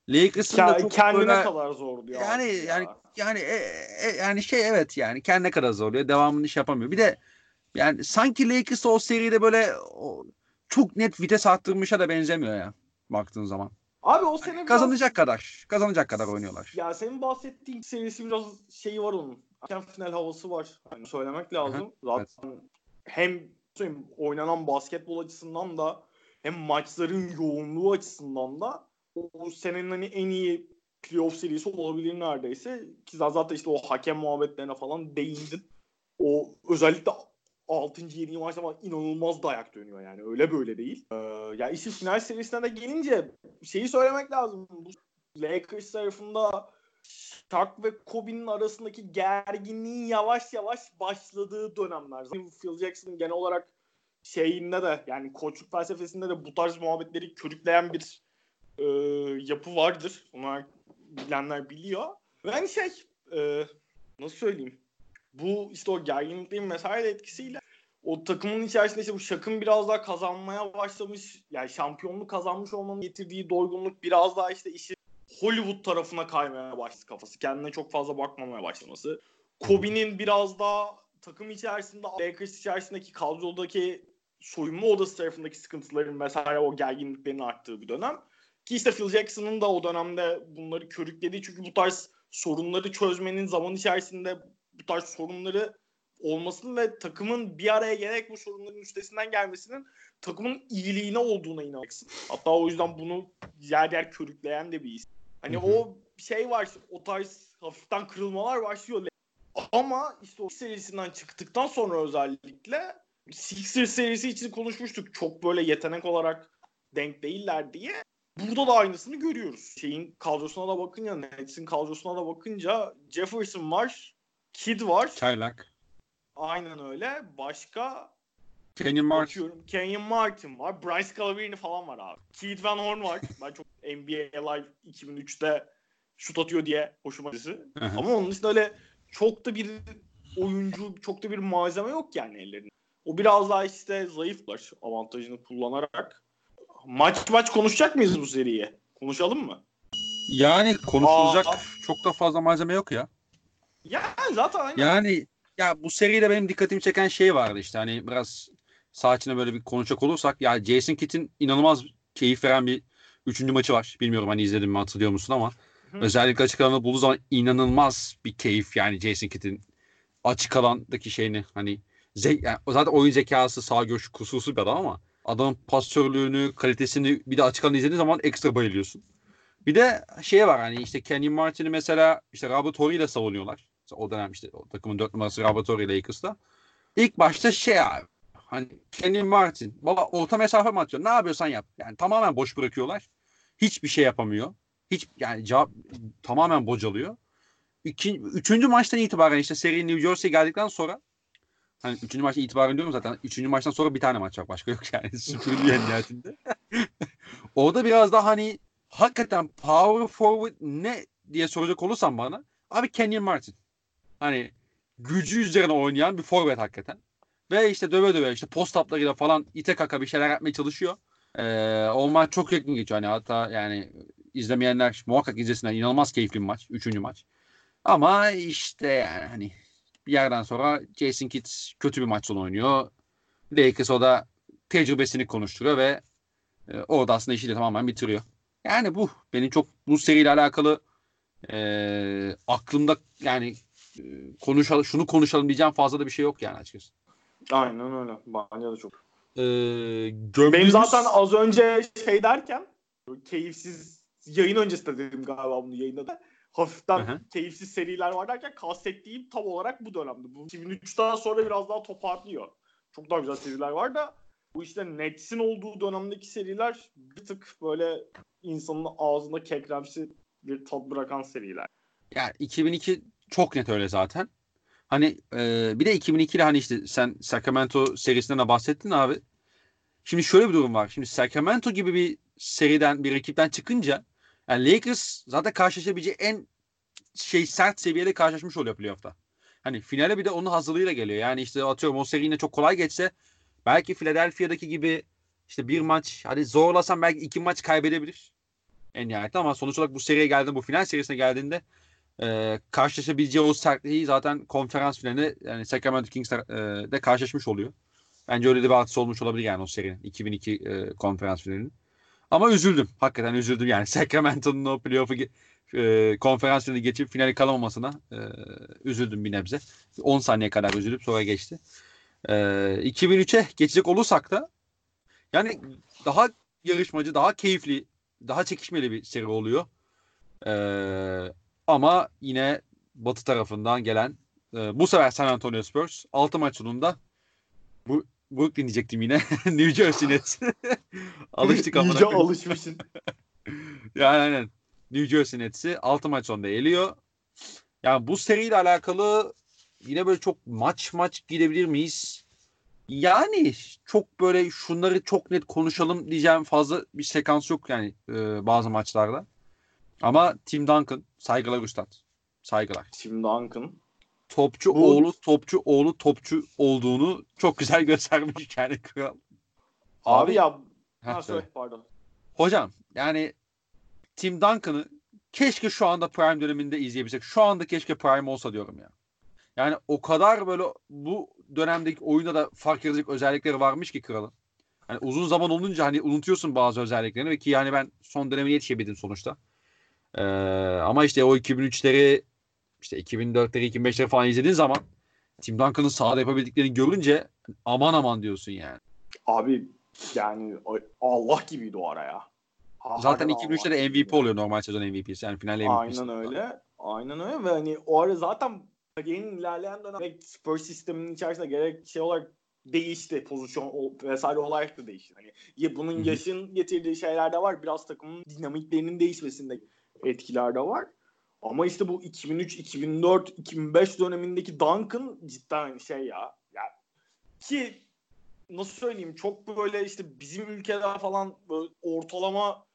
Lakers'ın da çok kendine böyle kadar zor diyor. yani ya. yani yani e, e, yani şey evet yani kendine kadar zorluyor. Devamını iş yapamıyor. Bir de yani sanki Lakers o seride böyle o, çok net vites arttırmışa da benzemiyor ya baktığın zaman. Abi o sene biraz- Kazanacak kadar. Kazanacak kadar oynuyorlar. Ya senin bahsettiğin serisi biraz şeyi var onun. Erken final havası var. Hani söylemek lazım. Zaten hem söyleyeyim, oynanan basketbol açısından da hem maçların yoğunluğu açısından da o, senenin hani en iyi playoff serisi olabilir neredeyse. Ki zaten işte o hakem muhabbetlerine falan değindin. O özellikle 6. 7. maçta falan inanılmaz dayak dönüyor yani. Öyle böyle değil. Ee, ya işin final serisine de gelince şeyi söylemek lazım. Bu Lakers tarafında Shaq ve Kobe'nin arasındaki gerginliğin yavaş yavaş başladığı dönemler. Zaten Phil Jackson'ın genel olarak şeyinde de yani koçluk felsefesinde de bu tarz muhabbetleri körükleyen bir e, yapı vardır. Onu bilenler biliyor. Ve hani şey e, nasıl söyleyeyim bu işte o gerginliklerin vesaire etkisiyle o takımın içerisinde işte bu Şak'ın biraz daha kazanmaya başlamış yani şampiyonluk kazanmış olmanın getirdiği doygunluk biraz daha işte işi Hollywood tarafına kaymaya başladı kafası. Kendine çok fazla bakmamaya başlaması. Kobe'nin biraz daha takım içerisinde Lakers içerisindeki kadrodaki soyunma odası tarafındaki sıkıntıların vesaire o gerginliklerin arttığı bir dönem. Ki işte Phil Jackson'ın da o dönemde bunları körüklediği çünkü bu tarz sorunları çözmenin zaman içerisinde bu tarz sorunları olmasının ve takımın bir araya gelerek bu sorunların üstesinden gelmesinin takımın iyiliğine olduğuna inanacaksın. Hatta o yüzden bunu yer yer körükleyen de bir isim. Hani hı hı. o şey var o tarz hafiften kırılmalar başlıyor. Ama işte o serisinden çıktıktan sonra özellikle Sixers serisi için konuşmuştuk. Çok böyle yetenek olarak denk değiller diye. Burada da aynısını görüyoruz. Şeyin kadrosuna da bakınca, Nets'in kadrosuna da bakınca Jefferson var, Kid var. Çaylak. Aynen öyle. Başka Kenyon Martin. Kenyon Martin var. Bryce Calabrini falan var abi. Keith Van Horn var. [laughs] ben çok NBA Live 2003'te şut atıyor diye hoşuma gitti. Ama onun dışında öyle çok da bir oyuncu, çok da bir malzeme yok yani ellerinde. O biraz daha işte zayıflar avantajını kullanarak. Maç maç konuşacak mıyız bu seriye? Konuşalım mı? Yani konuşulacak Aa, çok da fazla malzeme yok ya. Ya zaten aynen. Yani ya bu seride benim dikkatimi çeken şey vardı işte hani biraz sağ içine böyle bir konuşacak olursak ya Jason Kidd'in inanılmaz keyif veren bir üçüncü maçı var. Bilmiyorum hani izledim mi hatırlıyor musun ama Hı. özellikle açık alanda bulduğu zaman inanılmaz bir keyif yani Jason Kidd'in açık alandaki şeyini hani zek, yani zaten oyun zekası sağ görüş kusursuz bir adam ama adamın pasörlüğünü, kalitesini bir de açık alanda izlediğin zaman ekstra bayılıyorsun. Bir de şey var hani işte Kenny Martin'i mesela işte Robert Horry ile savunuyorlar. O dönem işte o takımın dört numarası Robert Horry Lakers'ta. İlk başta şey abi hani Kenny Martin baba orta mesafe mi atıyor? Ne yapıyorsan yap. Yani tamamen boş bırakıyorlar. Hiçbir şey yapamıyor. Hiç yani cevap tamamen bocalıyor. İki, üçüncü maçtan itibaren işte seri New Jersey geldikten sonra hani üçüncü maçtan itibaren diyorum zaten. Üçüncü maçtan sonra bir tane maç var. Başka yok yani. Süpürülü nihayetinde. Orada biraz daha hani hakikaten power forward ne diye soracak olursan bana abi Kenyon Martin. Hani gücü üzerine oynayan bir forvet hakikaten. Ve işte döve döve işte post uplarıyla falan ite kaka bir şeyler yapmaya çalışıyor. Ee, o maç çok yakın geçiyor. Hani hatta yani izlemeyenler muhakkak izlesinler. İnanılmaz keyifli bir maç. Üçüncü maç. Ama işte yani hani bir yerden sonra Jason Kidd kötü bir maç sonu oynuyor. Lakers o da tecrübesini konuşturuyor ve e, orada aslında işi de tamamen bitiriyor. Yani bu benim çok bu seriyle alakalı e, aklımda yani e, konuşalım şunu konuşalım diyeceğim fazla da bir şey yok yani açıkçası. Aynen öyle. Bence de çok. Ee, gömdüğümüz... Benim zaten az önce şey derken keyifsiz yayın öncesinde dedim galiba bunu yayında da hafiften Hı-hı. keyifsiz seriler var derken kastettiğim tam olarak bu dönemde. Bu 2003'ten sonra biraz daha toparlıyor. Çok daha güzel seriler var da bu işte Nets'in olduğu dönemdeki seriler bir tık böyle insanın ağzında kekremsi bir tat bırakan seriler. Yani 2002 çok net öyle zaten. Hani e, bir de 2002'de hani işte sen Sacramento serisinden de bahsettin abi. Şimdi şöyle bir durum var. Şimdi Sacramento gibi bir seriden bir ekipten çıkınca yani Lakers zaten karşılaşabileceği en şey sert seviyede karşılaşmış oluyor playoff'ta. Hani finale bir de onun hazırlığıyla geliyor. Yani işte atıyorum o seri yine çok kolay geçse belki Philadelphia'daki gibi işte bir maç hadi zorlasan belki iki maç kaybedebilir en nihayetinde ama sonuç olarak bu seriye geldiğinde bu final serisine geldiğinde e, karşılaşabileceği o sertliği zaten konferans finalinde yani Sacramento Kings'de e, karşılaşmış oluyor. Bence öyle de bir artısı olmuş olabilir yani o serinin 2002 e, konferans finalinin. Ama üzüldüm. Hakikaten üzüldüm yani. [laughs] Sacramento'nun o playoff'u e, konferans geçip finali kalamamasına e, üzüldüm bir nebze. 10 saniye kadar üzülüp sonra geçti. E, 2003'e geçecek olursak da yani daha yarışmacı, daha keyifli, daha çekişmeli bir seri oluyor. Ee, ama yine Batı tarafından gelen e, bu sefer San Antonio Spurs 6 maç sonunda bu Brooklyn diyecektim yine. [laughs] New Jersey Nets. [laughs] Alıştık amına İyice alışmışsın. [laughs] Yani aynen. New Jersey Nets'i 6 maç sonunda eliyor. Yani bu seriyle alakalı yine böyle çok maç maç gidebilir miyiz? Yani çok böyle şunları çok net konuşalım diyeceğim fazla bir sekans yok yani e, bazı maçlarda. Ama Tim Duncan saygılar üstad. Saygılar. Tim Duncan. Topçu Bu- oğlu topçu oğlu topçu olduğunu çok güzel [laughs] göstermiş yani kral. Abi, ya Heh, ha, söyle. pardon. Hocam yani Tim Duncan'ı keşke şu anda prime döneminde izleyebilsek. Şu anda keşke prime olsa diyorum ya. Yani o kadar böyle bu dönemdeki oyunda da fark yaratacak özellikleri varmış ki kralın. Hani uzun zaman olunca hani unutuyorsun bazı özelliklerini ve ki yani ben son dönemine yetişebildim sonuçta. Ee, ama işte o 2003'leri işte 2004'leri 2005'leri falan izlediğin zaman Tim Duncan'ın sahada yapabildiklerini görünce aman aman diyorsun yani. Abi yani Allah gibiydi o ara ya. Ha- Zaten harbiden 2003'te Allah de. MVP oluyor normal sezon MVP'si. Yani final MVP'si. Aynen öyle. Aynen öyle ve hani o ara zaten kariyerin ilerleyen dönem gerek Spurs sisteminin içerisinde gerek şey olarak değişti. Pozisyon vesaire olarak da değişti. Hani ya bunun yaşın getirdiği şeyler de var. Biraz takımın dinamiklerinin değişmesinde etkiler de var. Ama işte bu 2003, 2004, 2005 dönemindeki Duncan cidden şey ya. ya ki nasıl söyleyeyim çok böyle işte bizim ülkede falan böyle ortalama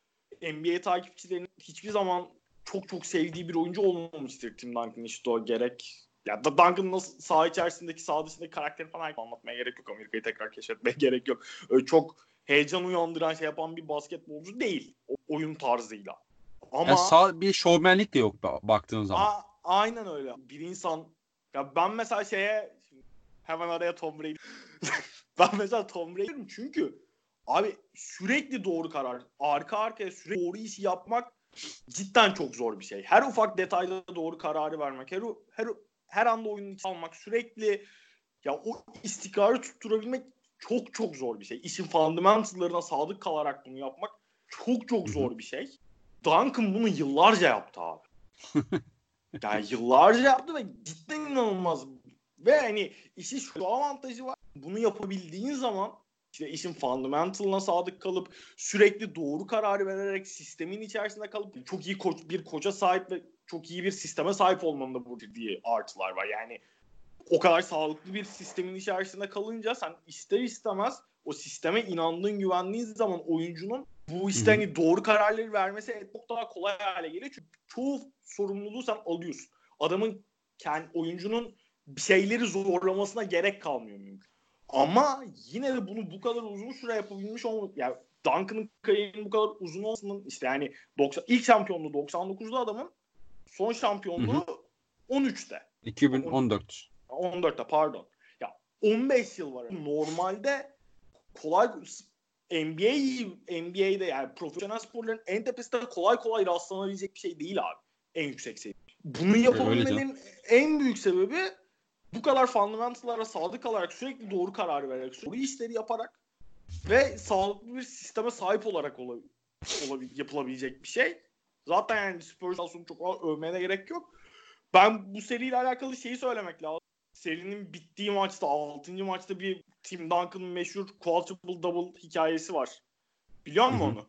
NBA takipçilerinin hiçbir zaman çok çok sevdiği bir oyuncu olmamıştır Tim Duncan işte o gerek ya da Duncan'ın nasıl saha içerisindeki saha dışındaki karakteri falan anlatmaya gerek yok. Amerika'yı tekrar keşfetmeye [laughs] gerek yok. Öyle çok heyecan uyandıran şey yapan bir basketbolcu değil. O oyun tarzıyla. Ama Yani sağ, bir şovmenlik de yok ba- baktığın zaman. A- aynen öyle. Bir insan ya ben mesela şeye hemen araya Tom Brady [laughs] ben mesela Tom Brady diyorum çünkü abi sürekli doğru karar arka arkaya sürekli doğru işi yapmak cidden çok zor bir şey. Her ufak detayda doğru kararı vermek, her her her anda oyunun içine almak, sürekli ya o istikrarı tutturabilmek çok çok zor bir şey. İşin fundamentallarına sadık kalarak bunu yapmak çok çok zor bir şey. Duncan bunu yıllarca yaptı abi. [laughs] yani yıllarca yaptı ve cidden inanılmaz. Ve hani işin şu avantajı var. Bunu yapabildiğin zaman işte işin fundamentalına sadık kalıp sürekli doğru kararı vererek sistemin içerisinde kalıp çok iyi koç, bir koça sahip ve çok iyi bir sisteme sahip olmanın da burada diye artılar var. Yani o kadar sağlıklı bir sistemin içerisinde kalınca sen ister istemez o sisteme inandığın güvendiğin zaman oyuncunun bu işte Hı hı. hani doğru kararları vermesi çok daha kolay hale geliyor. Çünkü çoğu sorumluluğu sen alıyorsun. Adamın kendi oyuncunun bir şeyleri zorlamasına gerek kalmıyor mümkün. Ama yine de bunu bu kadar uzun süre yapabilmiş olmak yani Duncan'ın kariyerinin bu kadar uzun olmasının işte yani 90, ilk şampiyonluğu 99'da adamın son şampiyonluğu 13'te. 2014. 14'te pardon. Ya 15 yıl var. Normalde kolay NBA NBA'de yani profesyonel sporların en tepesinde kolay kolay rastlanabilecek bir şey değil abi. En yüksek seviye. Bunu yapabilmenin en büyük sebebi bu kadar fundamental'lara sadık kalarak sürekli doğru karar vererek, doğru işleri yaparak ve sağlıklı bir sisteme sahip olarak olabil, olabil, yapılabilecek bir şey. Zaten yani Spurs aslında çok övmene gerek yok. Ben bu seriyle alakalı şeyi söylemek lazım. Serinin bittiği maçta 6. maçta bir Tim Duncan'ın meşhur quadruple double hikayesi var. Biliyor musun onu?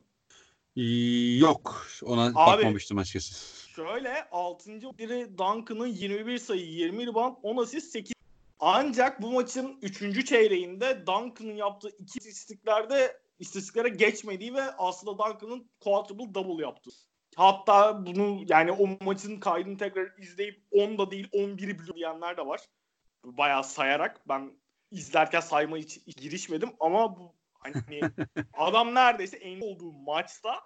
Yok. Ona bakmamıştım açıkçası. Şöyle 6. biri Duncan'ın 21 sayı, 20 rebound, 10 asist, 8 ancak bu maçın 3. çeyreğinde Duncan'ın yaptığı iki istatistiklerde istatistiklere geçmediği ve aslında Duncan'ın quadruple double yaptı. Hatta bunu yani o maçın kaydını tekrar izleyip 10 da değil 11'i biliyor diyenler de var. Bayağı sayarak ben izlerken sayma hiç girişmedim ama bu hani [laughs] adam neredeyse en olduğu maçta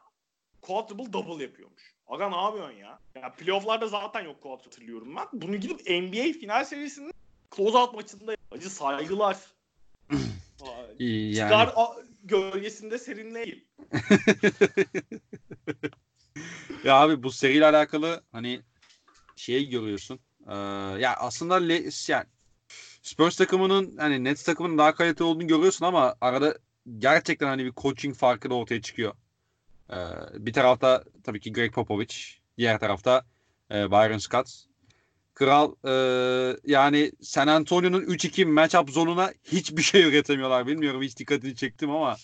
quadruple double yapıyormuş. Aga ne yapıyorsun ya? Ya playoff'larda zaten yok quadruple hatırlıyorum ben. Bunu gidip NBA final serisinin closeout maçında acı saygılar. [clears throat] Yani. Çıkar a- gölgesinde serinleyin. [laughs] Ya abi bu seriyle alakalı hani şeyi görüyorsun. Ee, ya aslında Le- yani Spurs takımının hani Nets takımının daha kaliteli olduğunu görüyorsun ama arada gerçekten hani bir coaching farkı da ortaya çıkıyor. Ee, bir tarafta tabii ki Greg Popovich Diğer tarafta e, Byron Scott. Kral e, yani San Antonio'nun 3-2 matchup zonuna hiçbir [laughs] şey üretemiyorlar. Bilmiyorum hiç dikkatini çektim ama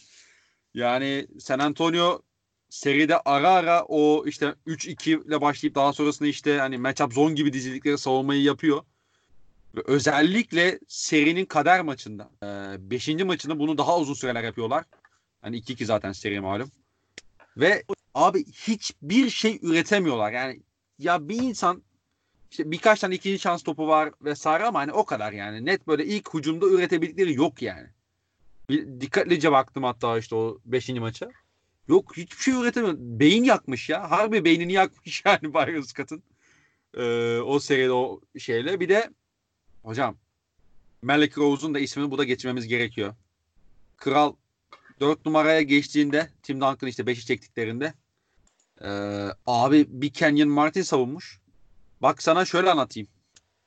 yani San Antonio seride ara ara o işte 3-2 ile başlayıp daha sonrasında işte hani matchup zone gibi dizildikleri savunmayı yapıyor. Ve özellikle serinin kader maçında 5. E, maçında bunu daha uzun süreler yapıyorlar. Hani 2-2 zaten seri malum. Ve abi hiçbir şey üretemiyorlar. Yani ya bir insan işte birkaç tane ikinci şans topu var vesaire ama hani o kadar yani. Net böyle ilk hücumda üretebildikleri yok yani. Bir, dikkatlice baktım hatta işte o 5. maça. Yok hiçbir şey üretemiyor. Beyin yakmış ya. Harbi beynini yakmış [laughs] yani Byron Scott'ın. Ee, o seride o şeyle. Bir de hocam Malik Rose'un da ismini bu da geçmemiz gerekiyor. Kral 4 numaraya geçtiğinde Tim Duncan işte 5'i çektiklerinde ee, abi bir Kenyon Martin savunmuş. Bak sana şöyle anlatayım.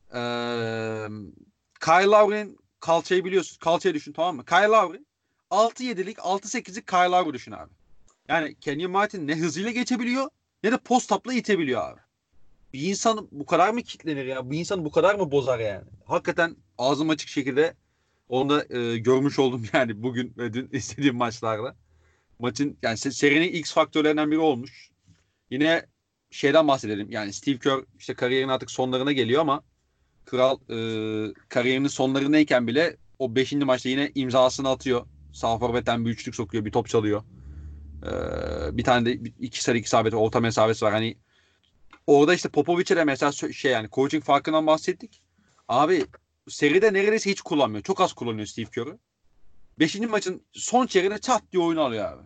Ee, Kyle Lowry'nin kalçayı biliyorsun. Kalçayı düşün tamam mı? Kyle Lowry 6-7'lik 6-8'lik Kyle Lowry düşün abi. Yani Kenyon Martin ne hızıyla geçebiliyor ne de post tapla itebiliyor abi. Bir insan bu kadar mı kitlenir ya? Bir insan bu kadar mı bozar yani? Hakikaten ağzım açık şekilde onu da e, görmüş oldum [laughs] yani bugün ve dün istediğim maçlarda. Maçın yani serinin X faktörlerinden biri olmuş. Yine şeyden bahsedelim. Yani Steve Kerr işte kariyerin artık sonlarına geliyor ama Kral e, kariyerinin sonlarındayken bile o 5. maçta yine imzasını atıyor. Sağ forvetten bir üçlük sokuyor, bir top çalıyor. Ee, bir tane de iki sarı iki isabeti orta mesafesi var. Hani orada işte Popovic'e de mesela şey yani coaching farkından bahsettik. Abi seride neredeyse hiç kullanmıyor. Çok az kullanıyor Steve Kerr'ı. Beşinci maçın son çeyreğinde çat diye oyunu alıyor abi.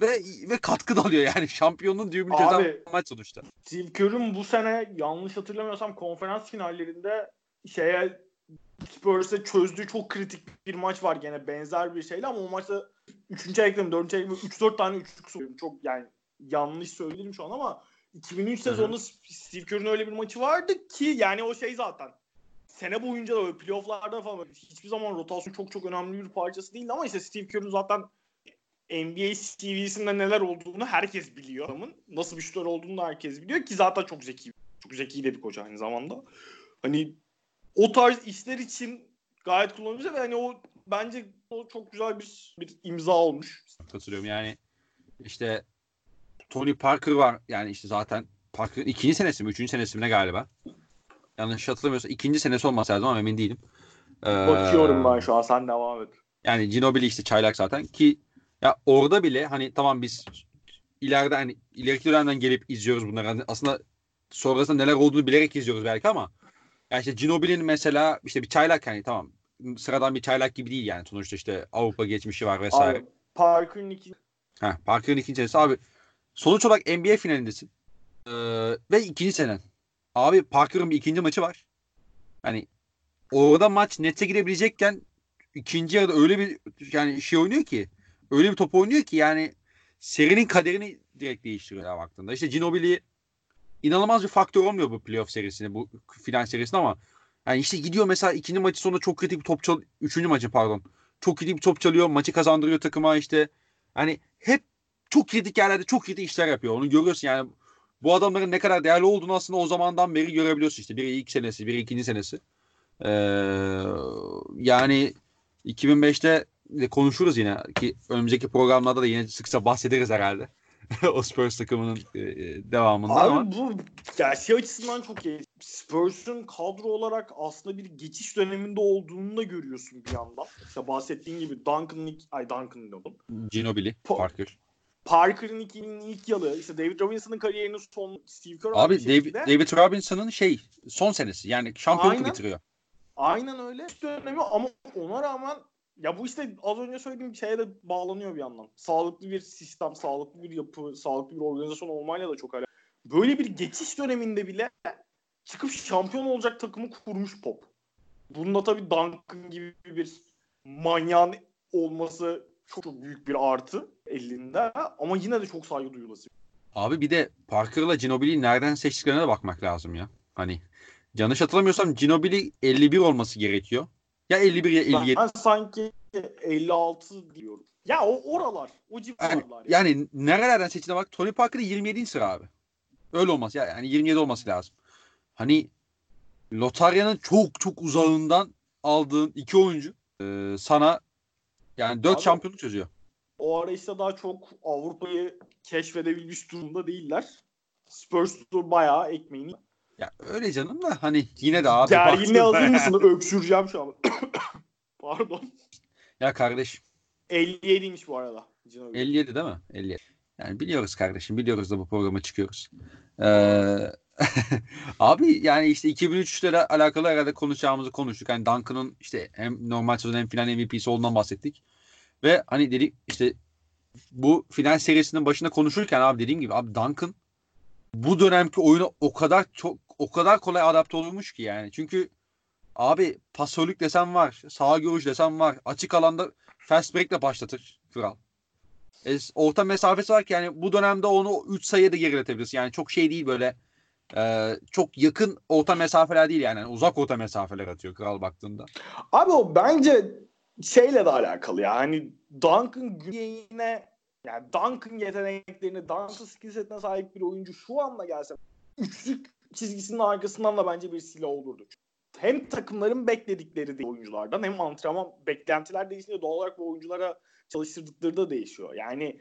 Ve ve katkı da alıyor yani. [laughs] Şampiyonun düğümünü ceza maç sonuçta. Steve Kerr'ın bu sene yanlış hatırlamıyorsam konferans finallerinde şeye Spurs'e çözdüğü çok kritik bir maç var gene benzer bir şeyle ama o maçta 3. eklem 4. eklem 3-4 tane üçlük soruyorum. Çok yani yanlış söyledim şu an ama 2003 sezonunda Steve Kerr'ın öyle bir maçı vardı ki yani o şey zaten sene boyunca da böyle playofflarda falan hiçbir zaman rotasyon çok çok önemli bir parçası değildi ama işte Steve Kerr'ün zaten NBA TV'sinde neler olduğunu herkes biliyor adamın. Nasıl bir şutör olduğunu da herkes biliyor ki zaten çok zeki. Çok zeki de bir koç aynı zamanda. Hani o tarz işler için gayet kullanıcı ve hani o bence o çok güzel bir, bir imza olmuş. Katılıyorum yani işte Tony Parker var yani işte zaten Parker'ın ikinci senesi mi üçüncü senesi mi ne galiba yanlış hatırlamıyorsam ikinci senesi olması lazım ama emin değilim. Ee, Bakıyorum ben şu an sen devam et. Yani Ginobili işte çaylak zaten ki ya orada bile hani tamam biz ileride hani ileriki dönemden gelip izliyoruz bunları. Yani aslında sonrasında neler olduğunu bilerek izliyoruz belki ama yani işte Ginobili'nin mesela işte bir çaylak hani tamam sıradan bir çaylak gibi değil yani sonuçta işte Avrupa geçmişi var vesaire. Abi, Parker'ın ikinci Heh, Parker'ın ikinci senesi abi sonuç olarak NBA finalindesin ee, ve ikinci senen Abi Parker'ın bir ikinci maçı var. Hani orada maç nete girebilecekken ikinci yarıda öyle bir yani şey oynuyor ki öyle bir top oynuyor ki yani serinin kaderini direkt değiştiriyor baktığında. İşte Ginobili inanılmaz bir faktör olmuyor bu playoff serisinde bu final serisinde ama yani işte gidiyor mesela ikinci maçı sonunda çok kritik bir top çal üçüncü maçı pardon. Çok kritik bir top çalıyor. Maçı kazandırıyor takıma işte. Hani hep çok kritik yerlerde çok kritik işler yapıyor. Onu görüyorsun yani bu adamların ne kadar değerli olduğunu aslında o zamandan beri görebiliyorsun işte. Biri ilk senesi, biri ikinci senesi. Ee, yani 2005'te de konuşuruz yine ki önümüzdeki programlarda da yine sıkça bahsederiz herhalde. [laughs] o Spurs takımının e, e, devamında Abi ama. bu yani şey açısından çok iyi. Spurs'un kadro olarak aslında bir geçiş döneminde olduğunu da görüyorsun bir yandan. İşte bahsettiğin gibi Duncan, ay Duncan diyordum. Ginobili, Parker. Parker'ın ilk, ilk yılı işte David Robinson'ın kariyerinin son Steve Kerr Abi David, David Robinson'ın şey son senesi yani şampiyonluk bitiriyor. Aynen öyle dönemi ama ona rağmen ya bu işte az önce söylediğim şeye de bağlanıyor bir yandan. Sağlıklı bir sistem, sağlıklı bir yapı, sağlıklı bir organizasyon olmayla da çok alakalı. Böyle bir geçiş döneminde bile çıkıp şampiyon olacak takımı kurmuş Pop. Bunda tabii Duncan gibi bir manyağın olması çok büyük bir artı elinde ama yine de çok saygı duyulası. Abi bir de Parker'la Ginobili'yi nereden seçtiklerine de bakmak lazım ya. Hani yanlış hatırlamıyorsam Ginobili 51 olması gerekiyor. Ya 51 ya 57. Ben sanki 56 diyorum. Ya o oralar, o civarlar. Yani, yani. yani nerelerden seçtiğine bak. Tony Parker'ı 27. sıra abi. Öyle olmaz. Ya yani 27 olması lazım. Hani lotaryanın çok çok uzağından aldığın iki oyuncu e, sana yani 4 Abi- şampiyonluk çözüyor. O ara işte daha çok Avrupa'yı keşfedebilmiş durumda değiller. Spurs bayağı ekmeğini. Ya öyle canım da hani yine de abi. Gerginliğe hazır mısın? Öksüreceğim şu an. [coughs] Pardon. Ya kardeşim 57'ymiş bu arada. Ginobili. 57 değil mi? 57. Yani biliyoruz kardeşim. Biliyoruz da bu programa çıkıyoruz. Ee, [laughs] abi yani işte 2003'te de alakalı herhalde konuşacağımızı konuştuk. Hani Duncan'ın işte hem normal sezon hem final MVP'si olduğundan bahsettik. Ve hani dedik işte bu final serisinin başında konuşurken abi dediğim gibi abi Duncan bu dönemki oyuna o kadar çok o kadar kolay adapte olmuş ki yani. Çünkü abi pasörlük desem var. Sağ görüş desem var. Açık alanda fast break'le başlatır kral. E, orta mesafesi var ki yani bu dönemde onu 3 sayıya da geriletebilirsin. Yani çok şey değil böyle e, çok yakın orta mesafeler değil yani. Yani uzak orta mesafeler atıyor kral baktığında. Abi o bence şeyle de alakalı ya. Hani Duncan Green'e yani Duncan yeteneklerini, Duncan skill setine sahip bir oyuncu şu anda gelse üçlük çizgisinin arkasından da bence bir silah olurdu. Hem takımların bekledikleri de oyunculardan hem antrenman beklentiler değişince doğal olarak bu oyunculara çalıştırdıkları da değişiyor. Yani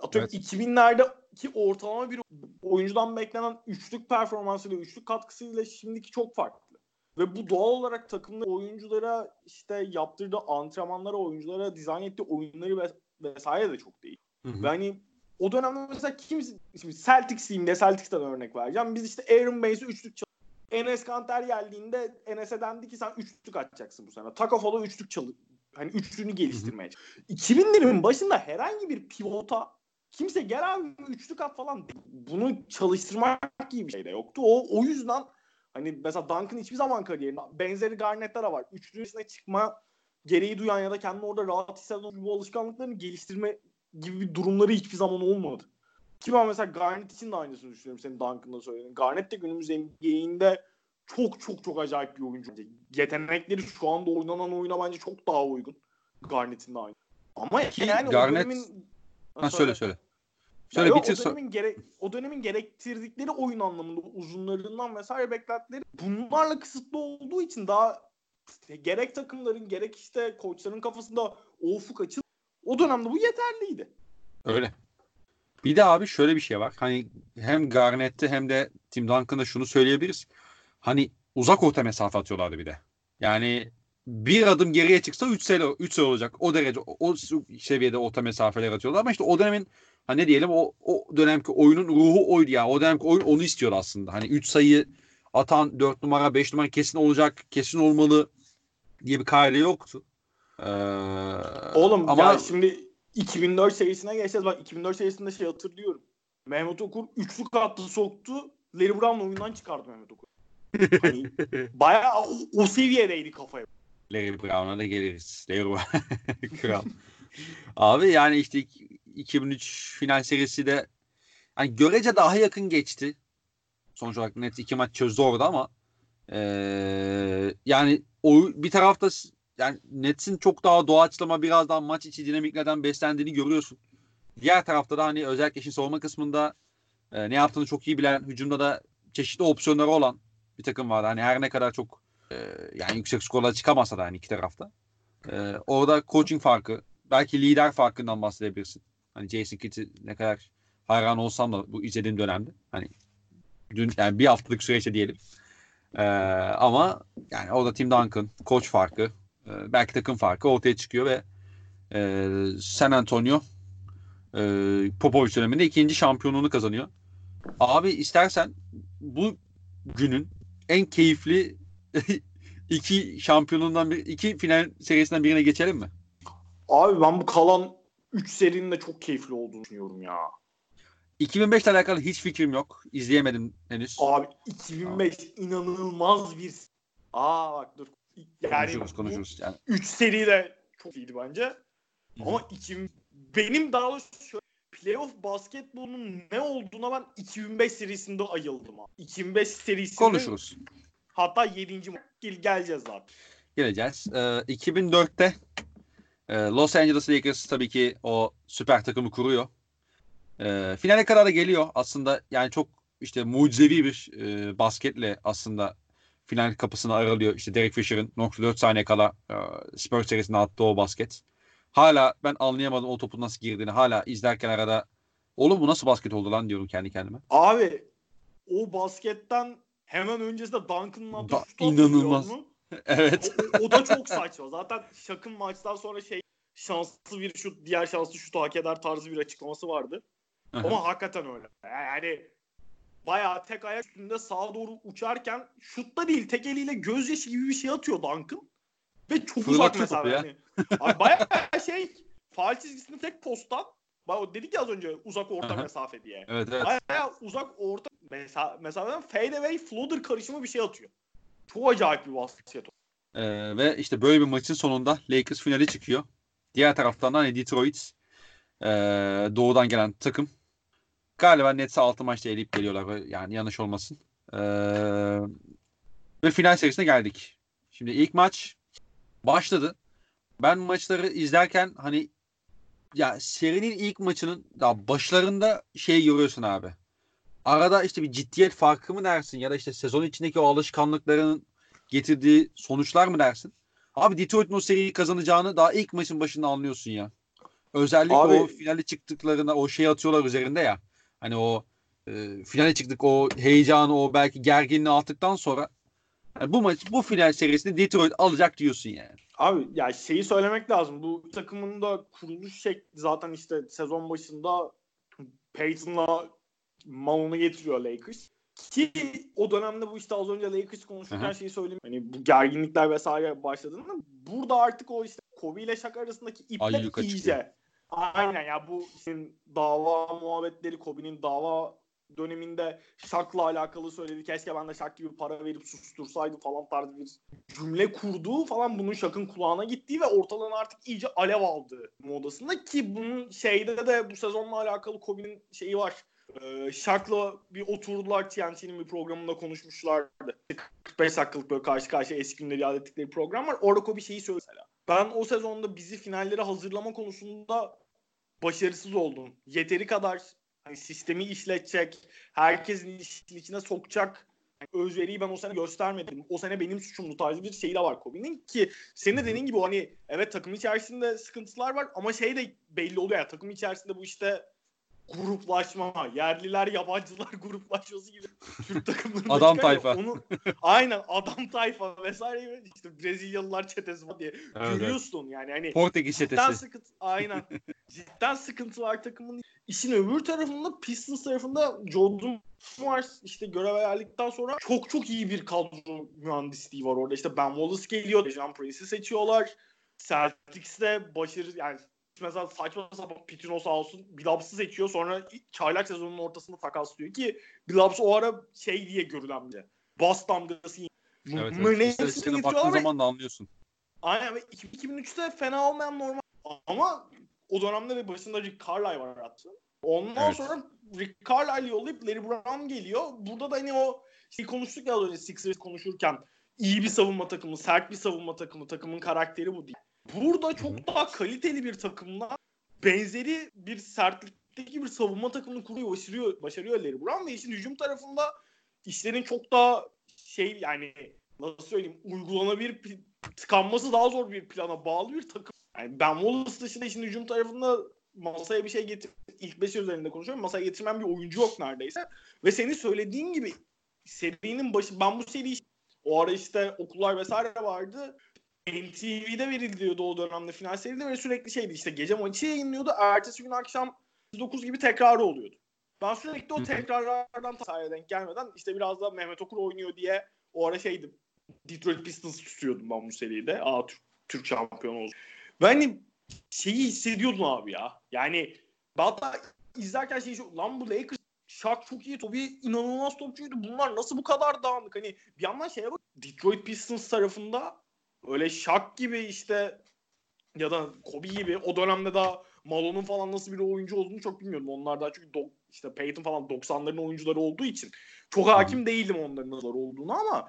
atıyorum Evet. 2000'lerdeki ortalama bir oyuncudan beklenen üçlük performansıyla, üçlük katkısıyla şimdiki çok farklı. Ve bu doğal olarak takımda oyunculara işte yaptırdığı antrenmanlara, oyunculara dizayn ettiği oyunları ve vesaire de çok değil. Hı hı. Ve hani o dönemde mesela kim şimdi Celtics'iyim de Celtics'ten örnek vereceğim. Biz işte Aaron Banes'e üçlük çal- Enes Kanter geldiğinde Enes'e dendi ki sen üçlük atacaksın bu sene. Taka Fall'a üçlük çalı hani üçlüğünü geliştirmeye çalış. 2000'lerin başında herhangi bir pivota kimse gel abi üçlük at falan bunu çalıştırmak gibi bir şey de yoktu. O o yüzden hani mesela Duncan hiçbir zaman kariyerinde benzeri Garnett'ler var. Üçlüğün üstüne çıkma gereği duyan ya da kendini orada rahat hisseden bu alışkanlıklarını geliştirme gibi bir durumları hiçbir zaman olmadı. Ki ben mesela Garnett için de aynısını düşünüyorum senin Duncan'da söylediğin. Garnett de günümüz NBA'inde çok çok çok acayip bir oyuncu. Yetenekleri şu anda oynanan oyuna bence çok daha uygun. Garnett'in de aynı. Ama Ki yani Garnett- o dönemin... Ha, söyle söyle. Ya Söyle yok, bitir. o dönemin, gere- o dönemin gerektirdikleri oyun anlamında uzunlarından vesaire beklentileri bunlarla kısıtlı olduğu için daha işte gerek takımların gerek işte koçların kafasında o ufuk açıl. O dönemde bu yeterliydi. Öyle. Bir de abi şöyle bir şey var. Hani hem Garnett'te hem de Tim Duncan'da şunu söyleyebiliriz. Hani uzak orta mesafe atıyorlardı bir de. Yani bir adım geriye çıksa 3 sayı 3 sayı olacak. O derece o, o seviyede orta mesafeler atıyorlar ama işte o dönemin hani ne diyelim o o dönemki oyunun ruhu oydu ya. O dönemki oyun onu istiyordu aslında. Hani 3 sayı atan 4 numara 5 numara kesin olacak, kesin olmalı diye bir kaide yoktu. Ee, Oğlum ama ya şimdi 2004 serisine geçeceğiz. Ben 2004 serisinde şey hatırlıyorum. Mehmet Okur üçlük attı soktu. Larry Brown oyundan çıkardı Mehmet Okur. Hani [laughs] bayağı o, o seviyedeydi kafaya. Larry Brown'a da geliriz. Larry Brown. [laughs] Kral. Abi yani işte 2003 final serisi de hani görece daha yakın geçti. Sonuç olarak net iki maç çözdü orada ama eee, yani o bir tarafta yani Nets'in çok daha doğaçlama biraz daha maç içi dinamiklerden beslendiğini görüyorsun. Diğer tarafta da hani özellikle işin savunma kısmında e, ne yaptığını çok iyi bilen, hücumda da çeşitli opsiyonları olan bir takım vardı. Hani her ne kadar çok e, yani yüksek skorlara çıkamasa da hani iki tarafta. E, orada coaching farkı, belki lider farkından bahsedebilirsin. Hani Jason Kidd'i ne kadar hayran olsam da bu izlediğim dönemde. Hani dün yani bir haftalık süreçte diyelim. E, ama yani orada Tim Duncan, coach farkı, e, belki takım farkı ortaya çıkıyor ve e, San Antonio e, Popovich döneminde ikinci şampiyonluğunu kazanıyor. Abi istersen bu günün en keyifli [laughs] iki şampiyonundan bir iki final serisinden birine geçelim mi? Abi ben bu kalan 3 serinin de çok keyifli olduğunu düşünüyorum ya. 2005 ile alakalı hiç fikrim yok. İzleyemedim henüz. Abi 2005 inanılmaz bir Aa bak dur. Yani konuşuruz konuşuruz. Yani, 3 seri de çok iyiydi bence. Ama 2000 benim daha doğrusu şöyle playoff basketbolunun ne olduğuna ben 2005 serisinde ayıldım abi. 2005 serisinde konuşuruz. hatta 7. maç gel geleceğiz zaten. Geleceğiz. Ee, 2004'te e, Los Angeles Lakers tabii ki o süper takımı kuruyor. Ee, finale kadar da geliyor. Aslında yani çok işte mucizevi bir e, basketle aslında final kapısını aralıyor. İşte Derek Fisher'ın 4 saniye kala e, Spurs serisinde attığı o basket. Hala ben anlayamadım o topun nasıl girdiğini. Hala izlerken arada oğlum bu nasıl basket oldu lan diyorum kendi kendime. Abi o basketten hemen öncesinde Duncan'ın attığı Da- şut inanılmaz. mu? Evet. O, o da çok saçma. Zaten Şak'ın maçtan sonra şey şanslı bir şut, diğer şanslı şutu hak eder tarzı bir açıklaması vardı. Ama hakikaten öyle. Yani bayağı tek ayak üstünde sağa doğru uçarken şutta değil tek eliyle gözyaşı gibi bir şey atıyor Duncan. Ve çok uzak Fırlatıyor mesafe. ya. Yani. Abi bayağı [laughs] şey faal çizgisinin tek posttan Bak dedik ya az önce uzak orta mesafe diye. Evet evet. Bayağı uzak orta mesa mesafeden fade away floater karışımı bir şey atıyor. Çok acayip bir basket. Ee, ve işte böyle bir maçın sonunda Lakers finali çıkıyor. Diğer taraftan da hani Detroit ee, doğudan gelen takım galiba Nets'e 6 maçta eleyip geliyorlar. Yani yanlış olmasın. Ee, ve final serisine geldik. Şimdi ilk maç başladı. Ben maçları izlerken hani ya serinin ilk maçının daha başlarında şey görüyorsun abi. Arada işte bir ciddiyet farkı mı dersin ya da işte sezon içindeki o alışkanlıkların getirdiği sonuçlar mı dersin? Abi Detroit'un o seriyi kazanacağını daha ilk maçın başında anlıyorsun ya. Özellikle Abi- o finale çıktıklarında o şey atıyorlar üzerinde ya. Hani o e, finale çıktık o heyecanı o belki gerginliği attıktan sonra yani bu maç bu final serisini Detroit alacak diyorsun yani. Abi ya şeyi söylemek lazım. Bu takımın da kuruluş şekli zaten işte sezon başında Peyton'la Malone'u getiriyor Lakers. Ki o dönemde bu işte az önce Lakers konuşurken Aha. şeyi söyleyeyim. Hani bu gerginlikler vesaire başladığında burada artık o işte Kobe ile Shaq arasındaki ipler Ayyuka iyice. çıkıyor. Aynen ya bu işte dava muhabbetleri Kobe'nin dava döneminde Shaq'la alakalı söyledi. Keşke ben de Shaq gibi para verip sustursaydı falan tarzı bir cümle kurduğu falan bunun Shaq'ın kulağına gittiği ve ortalığın artık iyice alev aldığı modasında ki bunun şeyde de bu sezonla alakalı Kobe'nin şeyi var. Ee, Shaq'la bir oturdular TNT'nin bir programında konuşmuşlardı. 45 dakikalık böyle karşı karşıya eski günleri yad ettikleri program var. Orada Kobe şeyi söyledi mesela. Ben o sezonda bizi finallere hazırlama konusunda başarısız oldum. Yeteri kadar hani sistemi işletecek, herkesin işin içine sokacak hani özveriyi ben o sene göstermedim. O sene benim suçumdu tarzı bir şeyi de var Kobe'nin ki senin de dediğin gibi hani evet takım içerisinde sıkıntılar var ama şey de belli oluyor ya takım içerisinde bu işte gruplaşma, yerliler yabancılar [laughs] gruplaşması gibi Türk [laughs] takımlarında Adam tayfa. Onu, aynen adam tayfa vesaire gibi. İşte Brezilyalılar çetesi var diye Evet, görüyorsun yani hani Portekiz cidden çetesi. sıkıntı aynen. [laughs] Cidden sıkıntı var takımın. İşin öbür tarafında Pistons tarafında Jordan var işte görev verdikten sonra çok çok iyi bir kadro mühendisliği var orada. İşte Ben Wallace geliyor Dejan Prince'i seçiyorlar. Celtics'te başarı yani mesela saçma sapan Pitino sağ olsun Billups'ı seçiyor sonra çaylak sezonunun ortasında takaslıyor ki Billups o ara şey diye görülen bir bas damgası Evet, Bunların evet. İstatistiğine baktığın ve zaman da anlıyorsun. Aynen ve 2003'te fena olmayan normal ama o dönemde de başında Rick Carlisle var hatta. Ondan Evet. sonra Rick Carlisle yollayıp Larry Brown geliyor. Burada da hani o şey konuştuk ya az önce Sixers konuşurken iyi bir savunma takımı, sert bir savunma takımı, takımın karakteri bu değil. Burada çok daha kaliteli bir takımla benzeri bir sertlikteki bir savunma takımını kuruyor, başarıyor, başarıyor Larry Brown ve işin hücum tarafında işlerin çok daha şey yani nasıl söyleyeyim uygulanabilir tıkanması daha zor bir plana bağlı bir takım. Yani Ben Wallace dışında işin hücum tarafında masaya bir şey getir ilk beş üzerinde konuşuyorum. Masaya getirmeyen bir oyuncu yok neredeyse. Ve senin söylediğin gibi serinin başı ben bu seriyi o ara işte okullar vesaire vardı. MTV'de veriliyordu o dönemde final seride ve sürekli şeydi işte gece maçı yayınlıyordu. Ertesi gün akşam 9 gibi tekrarı oluyordu. Ben sürekli o tekrarlardan sahaya denk gelmeden işte biraz da Mehmet Okur oynuyor diye o ara şeydim. Detroit Pistons tutuyordum ben bu seride. Aa Türk, Türk şampiyonu oldu. Ben hani şeyi hissediyordum abi ya. Yani ben hatta izlerken şey şu, lan bu Lakers Shaq çok iyi, Toby inanılmaz topçuydu. Bunlar nasıl bu kadar dağınık? Hani bir yandan şeye bak. Detroit Pistons tarafında öyle Shaq gibi işte ya da Kobe gibi o dönemde daha Malone'un falan nasıl bir oyuncu olduğunu çok bilmiyorum. Onlar daha çünkü do- işte Peyton falan 90'ların oyuncuları olduğu için çok hakim değildim onların nasıl olduğunu ama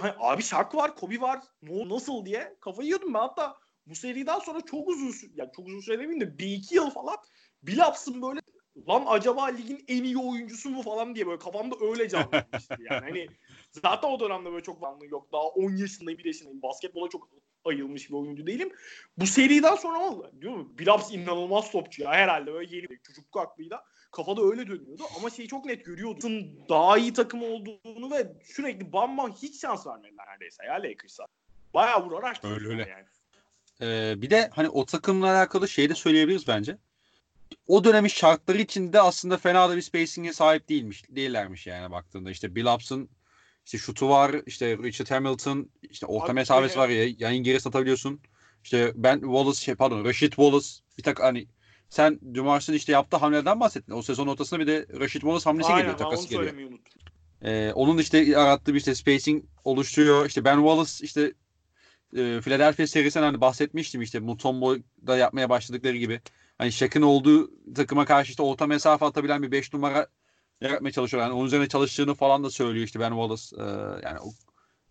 hani, abi Shaq var, Kobe var. Ne nasıl diye kafayı yiyordum ben hatta bu seriden sonra çok uzun yani çok uzun süre demeyeyim de bir iki yıl falan Billups'ın böyle lan acaba ligin en iyi oyuncusu mu falan diye böyle kafamda öyle canlanmıştı yani. Hani zaten o dönemde böyle çok varlığı yok. Daha 10 yaşındayım, 1 yaşındayım. Basketbola çok ayılmış bir oyuncu değilim. Bu seriden sonra ama diyor mu? Billups inanılmaz topçu ya. Herhalde böyle yeni çocukluk aklıyla kafada öyle dönüyordu. Ama şeyi çok net görüyordu. Daha iyi takım olduğunu ve sürekli bam bam hiç şans vermediler neredeyse ya Lakers'a. Bayağı vurarak Öyle öyle. yani. Ee, bir de hani o takımla alakalı şey de söyleyebiliriz bence. O dönemin şartları içinde aslında fena da bir spacing'e sahip değilmiş, değillermiş yani baktığında. İşte Billups'ın işte şutu var, işte Richard Hamilton, işte orta Abi, mesafesi var ya, yayın geri satabiliyorsun. İşte ben Wallace şey pardon Rashid Wallace bir tak hani sen Dumars'ın işte yaptığı hamleden bahsettin. O sezon ortasında bir de Rashid Wallace hamlesi Aynen geliyor, takası geliyor. Ee, onun işte yarattığı bir işte spacing oluşturuyor. İşte Ben Wallace işte e, Philadelphia serisinden hani bahsetmiştim işte Mutombo'da yapmaya başladıkları gibi. Hani Shaq'ın olduğu takıma karşı işte orta mesafe atabilen bir 5 numara yaratmaya çalışıyor. Yani onun üzerine çalıştığını falan da söylüyor işte Ben Wallace. Ee, yani o,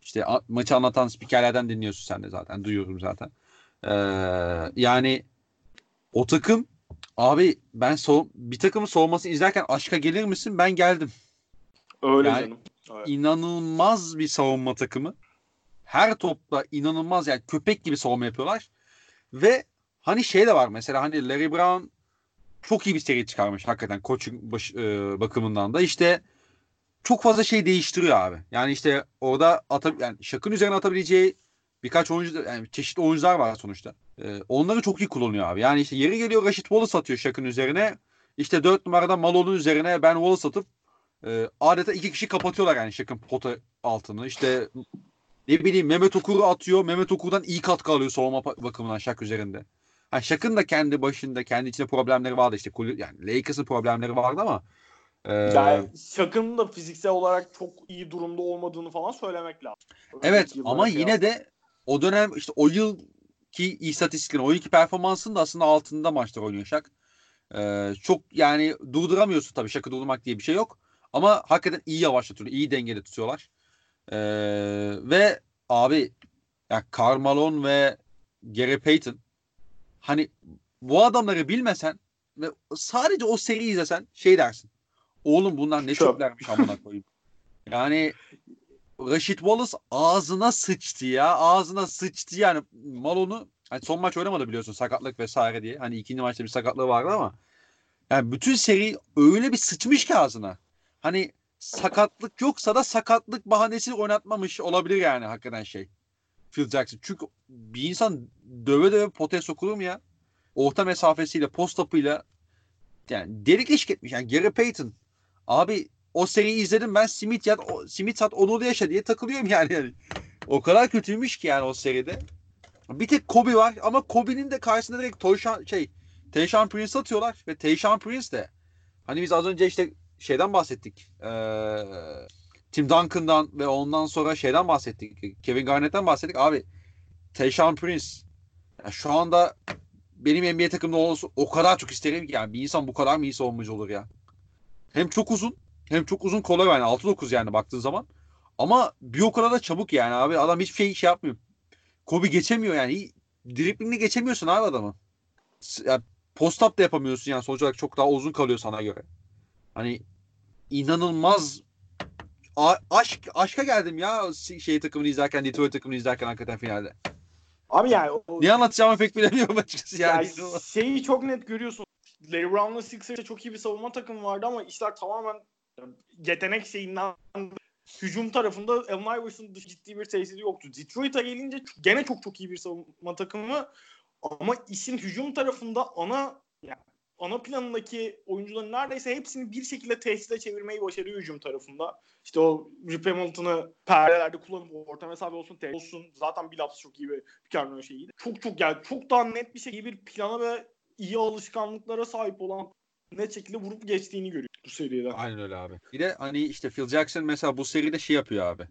işte a- maçı anlatan spikerlerden dinliyorsun sen de zaten. Duyuyorum zaten. Ee, yani o takım abi ben so bir takımın soğumasını izlerken aşka gelir misin? Ben geldim Öyle Yani- canım. Evet. inanılmaz bir savunma takımı. Her topta inanılmaz yani köpek gibi savunma yapıyorlar. Ve hani şey de var mesela hani Larry Brown çok iyi bir seri çıkarmış hakikaten koçun baş, e, bakımından da işte çok fazla şey değiştiriyor abi. Yani işte orada ata, yani şakın üzerine atabileceği birkaç oyuncu yani çeşitli oyuncular var sonuçta. E, onları çok iyi kullanıyor abi. Yani işte yeri geliyor Rashid Wallace atıyor şakın üzerine. İşte 4 numarada Malone'un üzerine Ben Wallace atıp e, adeta iki kişi kapatıyorlar yani Şak'ın pota altını. İşte ne bileyim Mehmet Okur'u atıyor. Mehmet Okur'dan iyi katkı alıyor savunma bakımından Şak üzerinde. Ha, Şak'ın da kendi başında kendi içinde problemleri vardı işte. Yani Lakers'ın problemleri vardı ama e, Yani Şak'ın da fiziksel olarak çok iyi durumda olmadığını falan söylemek lazım. evet Önceki yıllara ama kıyasla. yine de o dönem işte o yıl ki istatistiklerin, o yılki performansın da aslında altında maçlar oynuyor Şak. E, çok yani durduramıyorsun tabii Şak'ı durdurmak diye bir şey yok. Ama hakikaten iyi yavaşlatıyor, iyi dengede tutuyorlar. Ee, ve abi ya Karl Malone ve Gary Payton hani bu adamları bilmesen ve sadece o seriyi izlesen şey dersin. Oğlum bunlar ne Çöp. çöplermiş amına koyayım. Yani Rashid Wallace ağzına sıçtı ya. Ağzına sıçtı yani. Malone'u hani son maç oynamadı biliyorsun sakatlık vesaire diye. Hani ikinci maçta bir sakatlığı vardı ama yani bütün seri öyle bir sıçmış ki ağzına. Hani sakatlık yoksa da sakatlık bahanesi oynatmamış olabilir yani hakikaten şey. Phil Jackson. Çünkü bir insan döve döve potaya sokulur mu ya? Orta mesafesiyle, post up'ıyla yani delik eşik etmiş. Yani Gary Payton. Abi o seriyi izledim ben Smith yat, o, Smith sat onu da yaşa diye takılıyorum [laughs] yani. yani. O kadar kötüymüş ki yani o seride. Bir tek Kobe var ama Kobe'nin de karşısında direkt Toyshan şey Tayshaun Prince atıyorlar ve Tayshaun Prince de hani biz az önce işte şeyden bahsettik. Ee, Tim Duncan'dan ve ondan sonra şeyden bahsettik. Kevin Garnett'ten bahsettik. Abi Tayshaun Prince ya şu anda benim NBA takımda olsa o kadar çok isterim ki yani bir insan bu kadar mı iyi savunmacı olur ya. Hem çok uzun hem çok uzun kolay yani 6-9 yani baktığın zaman. Ama bir o kadar da çabuk yani abi. Adam hiçbir şey şey yapmıyor. Kobe geçemiyor yani. Driblingini geçemiyorsun abi adamı. S- Ya post up da yapamıyorsun yani sonuç olarak çok daha uzun kalıyor sana göre. Hani inanılmaz A- aşk aşka geldim ya şey takımını izlerken Detroit takımını izlerken hakikaten finalde. Abi yani o, Ne anlatacağımı pek bilemiyorum açıkçası yani. yani şeyi çok net görüyorsun. Larry Brown'la Sixers'te çok iyi bir savunma takımı vardı ama işler tamamen yetenek şeyinden hücum tarafında Allen Iverson'ın dışı ciddi bir tesiri yoktu. Detroit'a gelince gene çok çok iyi bir savunma takımı ama işin hücum tarafında ana yani ana planındaki oyuncuların neredeyse hepsini bir şekilde tehdide çevirmeyi başarıyor hücum tarafında. İşte o Rip Hamilton'ı perdelerde kullanıp orta mesafe olsun, tek olsun. Zaten Billups çok iyi bir pikarnör şeyiydi. Çok çok yani çok daha net bir şekilde bir plana ve iyi alışkanlıklara sahip olan net şekilde vurup geçtiğini görüyoruz bu seride. Aynen öyle abi. Bir de hani işte Phil Jackson mesela bu seride şey yapıyor abi.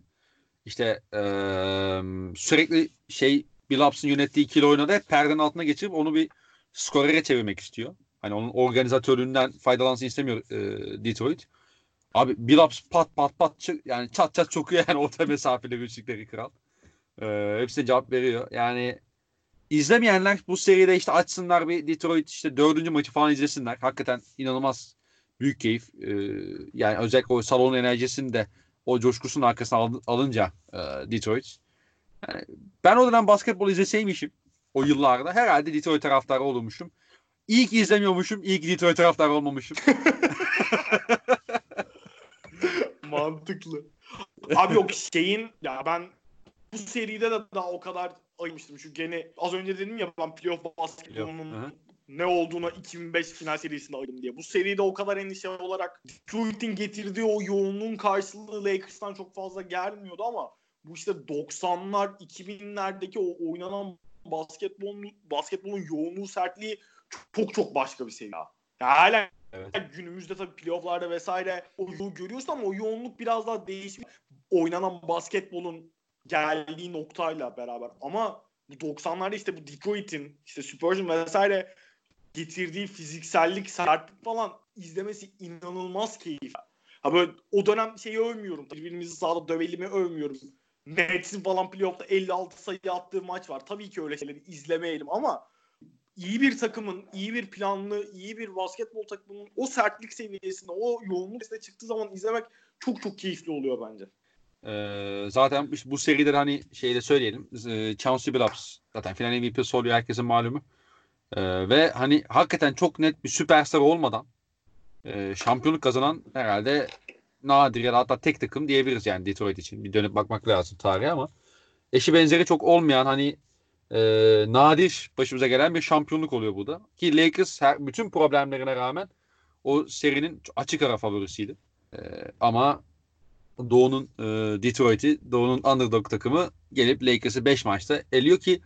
İşte eee, sürekli şey Billups'ın yönettiği ikili oynadı hep perdenin altına geçirip onu bir skorere çevirmek istiyor. Hani onun organizatörlüğünden faydalansın istemiyor eee, Detroit. Abi Billups pat pat pat çı- yani çat çat çokuyor [laughs] yani orta mesafeli üçlükleri kral. Eee hepsine cevap veriyor. Yani izlemeyenler bu seride işte açsınlar bir Detroit işte dördüncü maçı falan izlesinler. Hakikaten inanılmaz büyük keyif. E, yani özellikle o salon enerjisini de o coşkusunun arkasına al, alınca e, Detroit. Yani ben o dönem basketbol izleseymişim o yıllarda herhalde Detroit taraftarı olurmuşum. İyi ki izlemiyormuşum. iyi ki Detroit taraftarı olmamışım. [laughs] Mantıklı. Abi yok şeyin ya ben bu seride de daha o kadar aymıştım. Çünkü gene az önce dedim ya ben playoff basketbolunun ne olduğuna 2005 final serisinde ayırdım diye. Bu seride o kadar endişe olarak Detroit'in getirdiği o yoğunluğun karşılığı Lakers'tan çok fazla gelmiyordu ama bu işte 90'lar 2000'lerdeki o oynanan basketbolun basketbolun yoğunluğu sertliği çok çok başka bir seviye. Yani hala evet. günümüzde tabii playofflarda vesaire o görüyorsun ama o yoğunluk biraz daha değişmiş. Oynanan basketbolun geldiği noktayla beraber. Ama bu 90'larda işte bu Detroit'in işte Spurs'un vesaire getirdiği fiziksellik, sertlik falan izlemesi inanılmaz keyif. Ha böyle o dönem şeyi övmüyorum. Birbirimizi sahada dövelimi övmüyorum. Nets'in falan playoff'ta 56 sayı attığı maç var. Tabii ki öyle şeyleri izlemeyelim ama iyi bir takımın, iyi bir planlı, iyi bir basketbol takımının o sertlik seviyesinde, o yoğunluk seviyesinde çıktığı zaman izlemek çok çok keyifli oluyor bence. Ee, zaten bu seride hani şeyde söyleyelim. E, Chauncey Billups zaten final MVP'si oluyor herkesin malumu. Ee, ve hani hakikaten çok net bir süperstar olmadan e, şampiyonluk kazanan herhalde nadir ya da hatta tek takım diyebiliriz yani Detroit için. Bir dönüp bakmak lazım tarihe ama eşi benzeri çok olmayan hani e, nadir başımıza gelen bir şampiyonluk oluyor bu da. Ki Lakers her, bütün problemlerine rağmen o serinin açık ara favorisiydi. E, ama Doğu'nun e, Detroit'i, Doğu'nun underdog takımı gelip Lakers'ı 5 maçta eliyor ki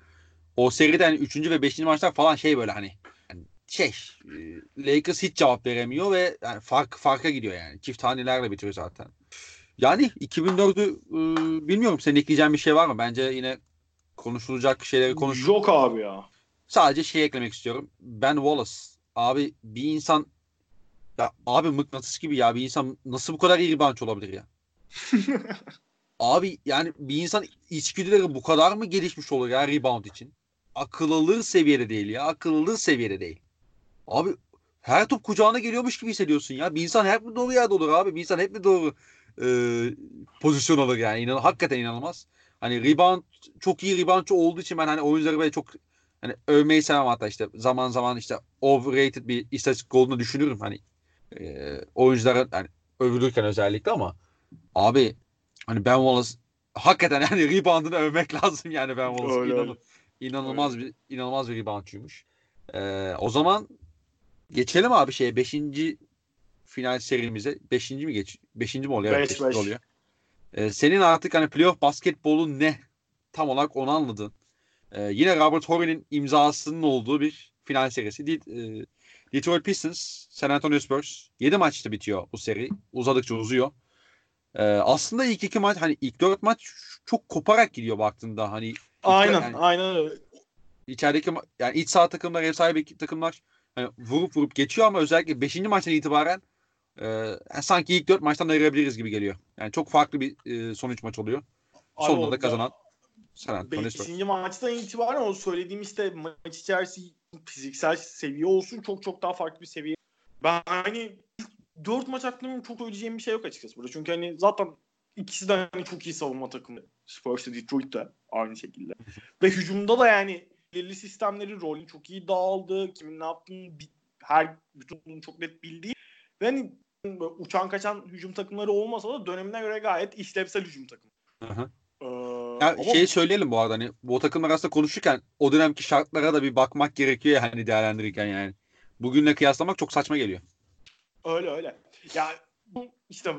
o seriden 3. ve 5. maçlar falan şey böyle hani şey e, Lakers hiç cevap veremiyor ve yani fark farka gidiyor yani. Çift hanelerle bitiyor zaten. Yani 2004'ü e, bilmiyorum senin ekleyeceğin bir şey var mı? Bence yine konuşulacak şeyleri konuş. Yok abi ya. Sadece şey eklemek istiyorum. Ben Wallace. Abi bir insan ya abi mıknatıs gibi ya bir insan nasıl bu kadar iyi rebound olabilir ya? [laughs] abi yani bir insan içgüdüleri bu kadar mı gelişmiş olur ya rebound için? akıl alır seviyede değil ya. Akıl alır seviyede değil. Abi her top kucağına geliyormuş gibi hissediyorsun ya. Bir insan hep mi doğru yerde olur abi? Bir insan hep mi doğru e, pozisyon alır yani. İnan, hakikaten inanılmaz. Hani rebound çok iyi reboundçı olduğu için ben hani oyuncuları böyle çok hani övmeyi sevmem hatta işte zaman zaman işte overrated bir istatistik olduğunu düşünürüm hani e, oyunculara hani övülürken özellikle ama abi hani Ben Wallace hakikaten yani [laughs] reboundını övmek lazım yani Ben Wallace. Öyle, öyle. İnanılmaz evet. bir inanılmaz bir reboundçuymuş. Ee, o zaman geçelim abi şeye 5. final serimize. 5. mi geç? 5. mi oluyor? Beş, evet, beş. oluyor. Ee, senin artık hani playoff basketbolu ne? Tam olarak onu anladın. Ee, yine Robert Horry'nin imzasının olduğu bir final serisi. De- e, Detroit Pistons, San Antonio Spurs. 7 maçta bitiyor bu seri. Uzadıkça uzuyor. Ee, aslında ilk iki maç hani ilk dört maç çok koparak gidiyor baktığında. Hani Aynen, yani, aynen öyle. İçerideki yani iç saha takımlar, ev sahibi takımlar hani vurup vurup geçiyor ama özellikle 5. maçtan itibaren e, sanki ilk 4 maçtan ayırabiliriz gibi geliyor. Yani çok farklı bir e, sonuç maç oluyor. Abi Sonunda da kazanan San Antonio 5. maçtan itibaren o söylediğim işte maç içerisinde fiziksel seviye olsun çok çok daha farklı bir seviye. Ben hani 4 maç hakkında çok söyleyeceğim bir şey yok açıkçası burada. Çünkü hani zaten ikisi de hani çok iyi savunma takımı. Spurs'ta Detroit de aynı şekilde. [laughs] Ve hücumda da yani belirli sistemleri rolü çok iyi dağıldı. Kimin ne yaptığını her bütün çok net bildiği. Ve hani uçan kaçan hücum takımları olmasa da dönemine göre gayet işlevsel hücum takımı. Hı Ee, ya ama... şeyi söyleyelim bu arada hani bu takımlar arasında konuşurken o dönemki şartlara da bir bakmak gerekiyor ya hani değerlendirirken yani. Bugünle kıyaslamak çok saçma geliyor. Öyle öyle. Ya işte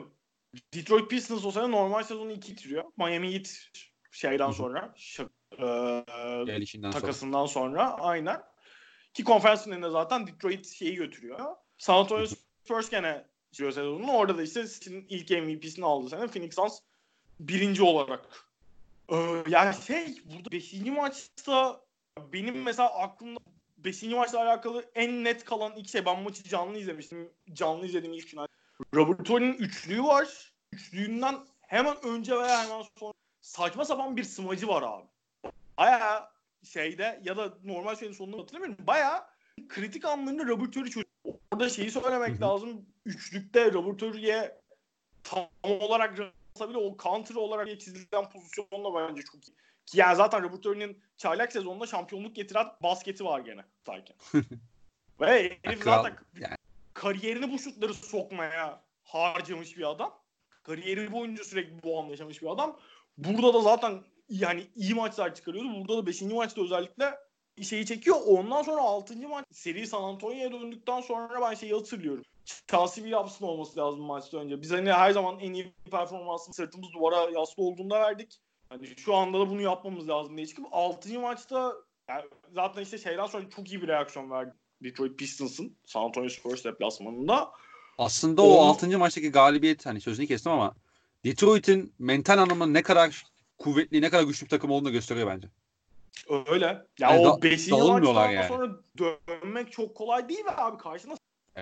Detroit Pistons o sene normal sezonu 2 bitiriyor. Miami Heat şeyden sonra şak, e, takasından sonra. sonra aynen. Ki konferans finalinde zaten Detroit şeyi götürüyor. San Antonio Spurs gene sürüyor sezonunu. Orada da işte City'nin ilk MVP'sini aldı sene. Phoenix Suns birinci olarak. Ee, yani şey burada 5. maçta benim mesela aklımda 5. maçla alakalı en net kalan iki şey. Ben maçı canlı izlemiştim. Canlı izlediğim ilk final. Robert Tony'nin üçlüğü var. Üçlüğünden hemen önce veya hemen sonra saçma sapan bir smacı var abi. Baya şeyde ya da normal şeyin sonunda hatırlamıyorum. Baya kritik anlarında Robert Torrey çocuk. Orada şeyi söylemek lazım. üçlükte Robert Horry'e tam olarak bile o counter olarak çizilen pozisyonla bence çok iyi. Ki yani zaten Robert Horry'nin çaylak sezonunda şampiyonluk getiren basketi var gene tutarken. [laughs] Ve herif zaten yani. kariyerini bu şutları sokmaya harcamış bir adam. Kariyeri boyunca sürekli bu anla yaşamış bir adam. Burada da zaten yani iyi maçlar çıkarıyordu. Burada da 5. maçta özellikle şeyi çekiyor. Ondan sonra 6. maç seri San Antonio'ya döndükten sonra ben şeyi hatırlıyorum. Chelsea bir yapsın olması lazım maçta önce. Biz hani her zaman en iyi performansını sırtımız duvara yaslı olduğunda verdik. Hani şu anda da bunu yapmamız lazım diye çıkıp 6. maçta yani zaten işte şeyden sonra çok iyi bir reaksiyon verdi Detroit Pistons'ın San Antonio Spurs deplasmanında. Aslında o, o 6. maçtaki galibiyet hani sözünü kestim ama Detroit'in mental anlamda ne kadar kuvvetli, ne kadar güçlü bir takım olduğunu gösteriyor bence. Öyle. Ya yani o 5. maçtan yani. sonra dönmek çok kolay değil mi abi karşına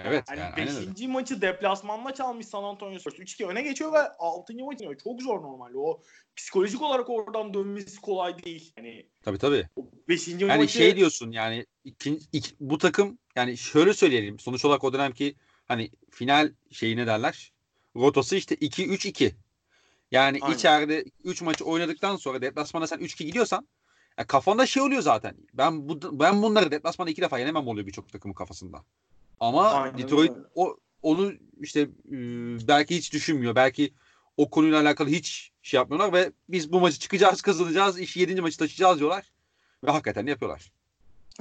Evet. Yani yani beşinci maçı deplasmanda çalmış San Antonio Spurs. 3-2 öne geçiyor ve 6. maçı çok zor normalde. O psikolojik olarak oradan dönmesi kolay değil. Yani tabii tabii. Beşinci yani maçı... şey diyorsun yani iki, iki, bu takım yani şöyle söyleyelim. Sonuç olarak o dönemki hani final şeyi ne derler? Rotası işte 2-3-2. Yani Aynen. içeride 3 maçı oynadıktan sonra deplasmana sen 3-2 gidiyorsan yani kafanda şey oluyor zaten. Ben bu ben bunları deplasmanda iki defa yenemem oluyor birçok takımın kafasında. Ama Aynen Detroit öyle. o onu işte belki hiç düşünmüyor. Belki o konuyla alakalı hiç şey yapmıyorlar ve biz bu maçı çıkacağız, kazanacağız, iş 7. maçı taşıyacağız diyorlar. Ve hakikaten yapıyorlar.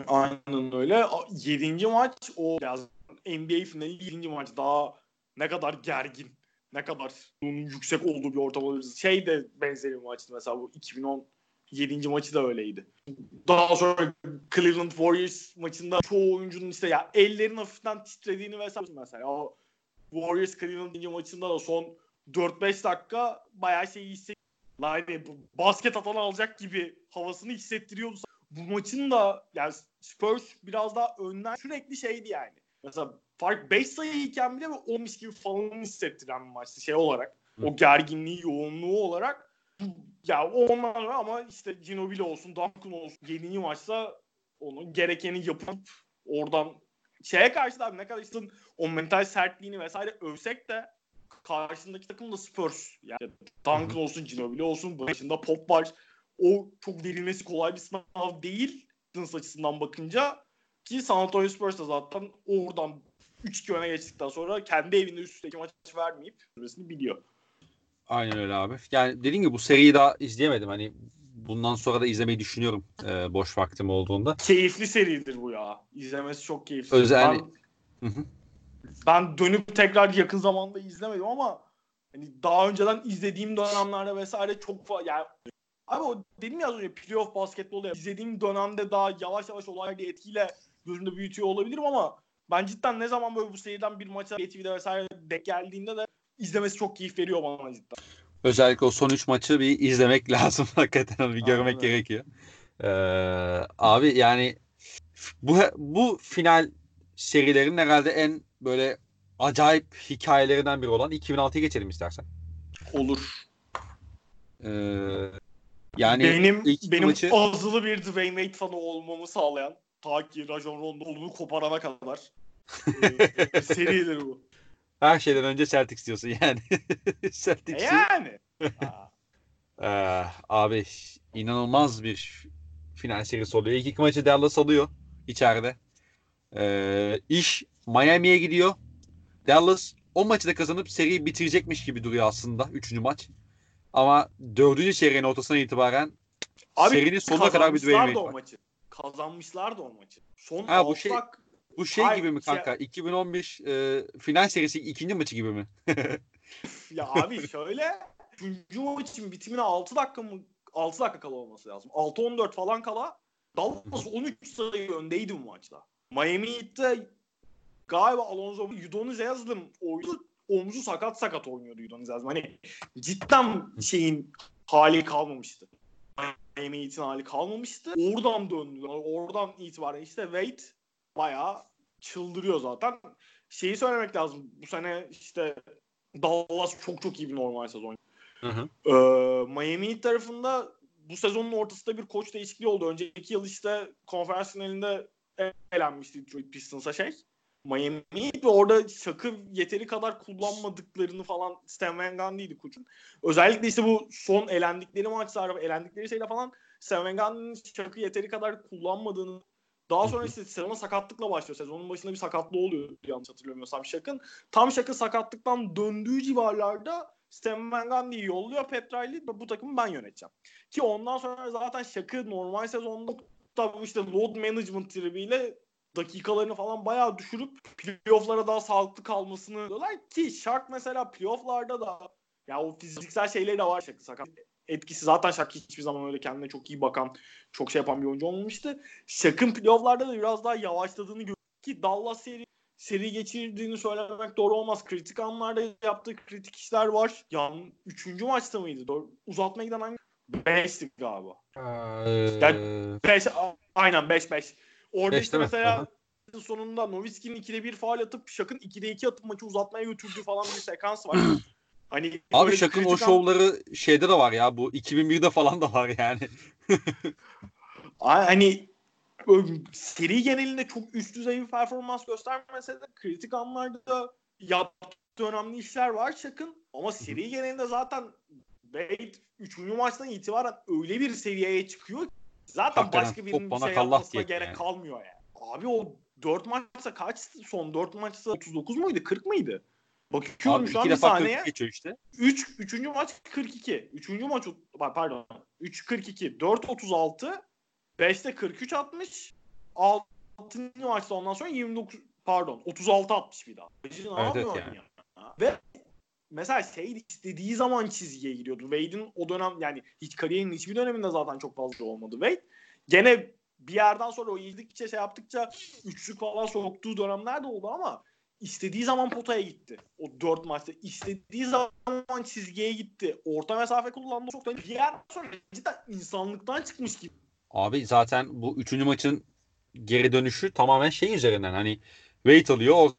Aynen öyle. 7. maç o biraz NBA finali 7. maç daha ne kadar gergin, ne kadar bunun yüksek olduğu bir ortam olabilir. Şey de benzeri bir maçtı mesela bu 2010 7. maçı da öyleydi. Daha sonra Cleveland Warriors maçında çoğu oyuncunun işte ya ellerin hafiften titrediğini vesaire mesela. O Warriors Cleveland maçında da son 4-5 dakika bayağı şey hissettiriyor. Yani basket atan alacak gibi havasını hissettiriyordu. Bu maçın da yani Spurs biraz daha önden sürekli şeydi yani. Mesela fark 5 sayıyken bile 10 gibi falan hissettiren bir maçtı şey olarak. O gerginliği, yoğunluğu olarak ya onlar ama işte Ginobili olsun, Duncan olsun 7. maçta onun gerekeni yapıp oradan şeye karşı da ne kadar işte o mental sertliğini vesaire övsek de karşısındaki takım da Spurs. Yani Duncan olsun, Ginobili olsun, başında Pop var. O çok verilmesi kolay bir sınav değil Dins açısından bakınca. Ki San Antonio Spurs da zaten oradan 3-2 öne geçtikten sonra kendi evinde üst üste iki maç vermeyip sürmesini biliyor. Aynen öyle abi. Yani dediğim gibi bu seriyi daha izleyemedim. Hani bundan sonra da izlemeyi düşünüyorum e, boş vaktim olduğunda. Keyifli seridir bu ya. İzlemesi çok keyifli. Özel. Ben, ben dönüp tekrar yakın zamanda izlemedim ama hani daha önceden izlediğim dönemlerde vesaire çok fazla yani Abi o dedim ya az önce playoff basketbolu ya. izlediğim dönemde daha yavaş yavaş olaylar etkiyle gözümde büyütüyor olabilirim ama ben cidden ne zaman böyle bu seriden bir maça TV'de vesaire denk geldiğinde de izlemesi çok keyif veriyor bana cidden. Özellikle o son 3 maçı bir izlemek [laughs] lazım hakikaten bir görmek Aynen. gerekiyor. Ee, abi yani bu bu final serilerin herhalde en böyle acayip hikayelerinden biri olan 2006'ya geçelim istersen. Olur. Ee, yani benim benim maçı... azılı bir Dwayne Wade fanı olmamı sağlayan ta ki Rajon Rondo'nu koparana kadar e, [laughs] seridir bu. Her şeyden önce Celtics diyorsun yani. [laughs] Celtics'i. Yani. [laughs] ee, abi inanılmaz bir final serisi oluyor. İlk iki maçı Dallas alıyor içeride. Ee, iş Miami'ye gidiyor. Dallas o maçı da kazanıp seriyi bitirecekmiş gibi duruyor aslında. Üçüncü maç. Ama dördüncü çeyreğin ortasından itibaren Abi, serinin sonuna kadar bir o maçı. Kazanmışlar da o maçı. Son ha, bu şey, bu şey Hayır, gibi mi kanka? Şey... 2015 e, final serisi ikinci maçı gibi mi? [laughs] ya abi şöyle üçüncü maçın bitimine 6 dakika mı 6 dakika kala olması lazım. 6-14 falan kala Dallas 13 sayı öndeydi bu maçta. Miami Heat'te galiba Alonso Udonis Haslem oydu. Omzu sakat sakat oynuyordu Udonis Haslem. Hani cidden şeyin hali kalmamıştı. Miami Heat'in hali kalmamıştı. Oradan döndüler. Oradan itibaren işte Wade bayağı çıldırıyor zaten. Şeyi söylemek lazım. Bu sene işte Dallas çok çok iyi bir normal sezon. Hı hı. Ee, Miami tarafında bu sezonun ortasında bir koç değişikliği oldu. Önceki yıl işte konferans finalinde elenmişti Detroit Pistons'a şey. Miami'yi ve orada Şak'ı yeteri kadar kullanmadıklarını falan Stan Van Gundy'ydi koçun. Özellikle işte bu son elendikleri maçlar, elendikleri şeyde falan Stan Van Gundy'nin Şak'ı yeteri kadar kullanmadığını daha sonra işte sezona sakatlıkla başlıyor. Sezonun başında bir sakatlığı oluyor yanlış hatırlamıyorsam Şak'ın. Tam Şak'ı sakatlıktan döndüğü civarlarda Stan Van Gundy'yi yolluyor Petrali ve bu takımı ben yöneteceğim. Ki ondan sonra zaten Şak'ı normal sezonda da işte load management tribiyle dakikalarını falan bayağı düşürüp playoff'lara daha sağlıklı kalmasını diyorlar ki Shark mesela playoff'larda da ya o fiziksel şeyleri de var Shark'ın sakat etkisi zaten Shark hiçbir zaman öyle kendine çok iyi bakan çok şey yapan bir oyuncu olmamıştı. Shark'ın playoff'larda da biraz daha yavaşladığını görüyoruz ki Dallas seri seri geçirdiğini söylemek doğru olmaz. Kritik anlarda yaptığı kritik işler var. Yani üçüncü maçta mıydı? Doğru. Uzatmaya giden hangi? Beşti galiba. Ee, yani beş, aynen 5-5. Orada Beş işte mi? mesela Aha. sonunda Nowitzki'nin 2'de 1 faal atıp Şak'ın 2'de 2 atıp maçı uzatmaya götürdüğü falan bir sekans var. [clears throat] hani Abi Şak'ın o kritik an- şovları şeyde de var ya bu 2001'de falan da var yani. [laughs] Hani seri genelinde çok üst düzey bir performans göstermese de kritik anlarda yaptığı önemli işler var Şak'ın. Ama seri genelinde zaten Wade 3. maçtan itibaren öyle bir seviyeye çıkıyor ki zaten Hakikaten başka birinin bir şey yapmasına gerek yani. kalmıyor yani. Abi o 4 maçta kaç son 4 maçta 39 muydu 40 mıydı? Bakıyorum Abi şu an bir defa saniye. 40 geçiyor işte. 3 3. maç 42. 3. maç pardon. 3 42. 4 36. 5'te 43 atmış. 6. maçta ondan sonra 29 pardon 36 atmış bir daha. Ne Evet, yapıyor evet yani. ya? Ve mesela şey istediği zaman çizgiye giriyordu. Wade'in o dönem yani hiç kariyerinin hiçbir döneminde zaten çok fazla olmadı Wade. Gene bir yerden sonra o yedikçe şey yaptıkça üçlük falan soktuğu dönemler de oldu ama istediği zaman potaya gitti. O dört maçta istediği zaman çizgiye gitti. Orta mesafe kullandı çok bir yerden sonra cidden insanlıktan çıkmış gibi. Abi zaten bu üçüncü maçın geri dönüşü tamamen şey üzerinden hani Wade alıyor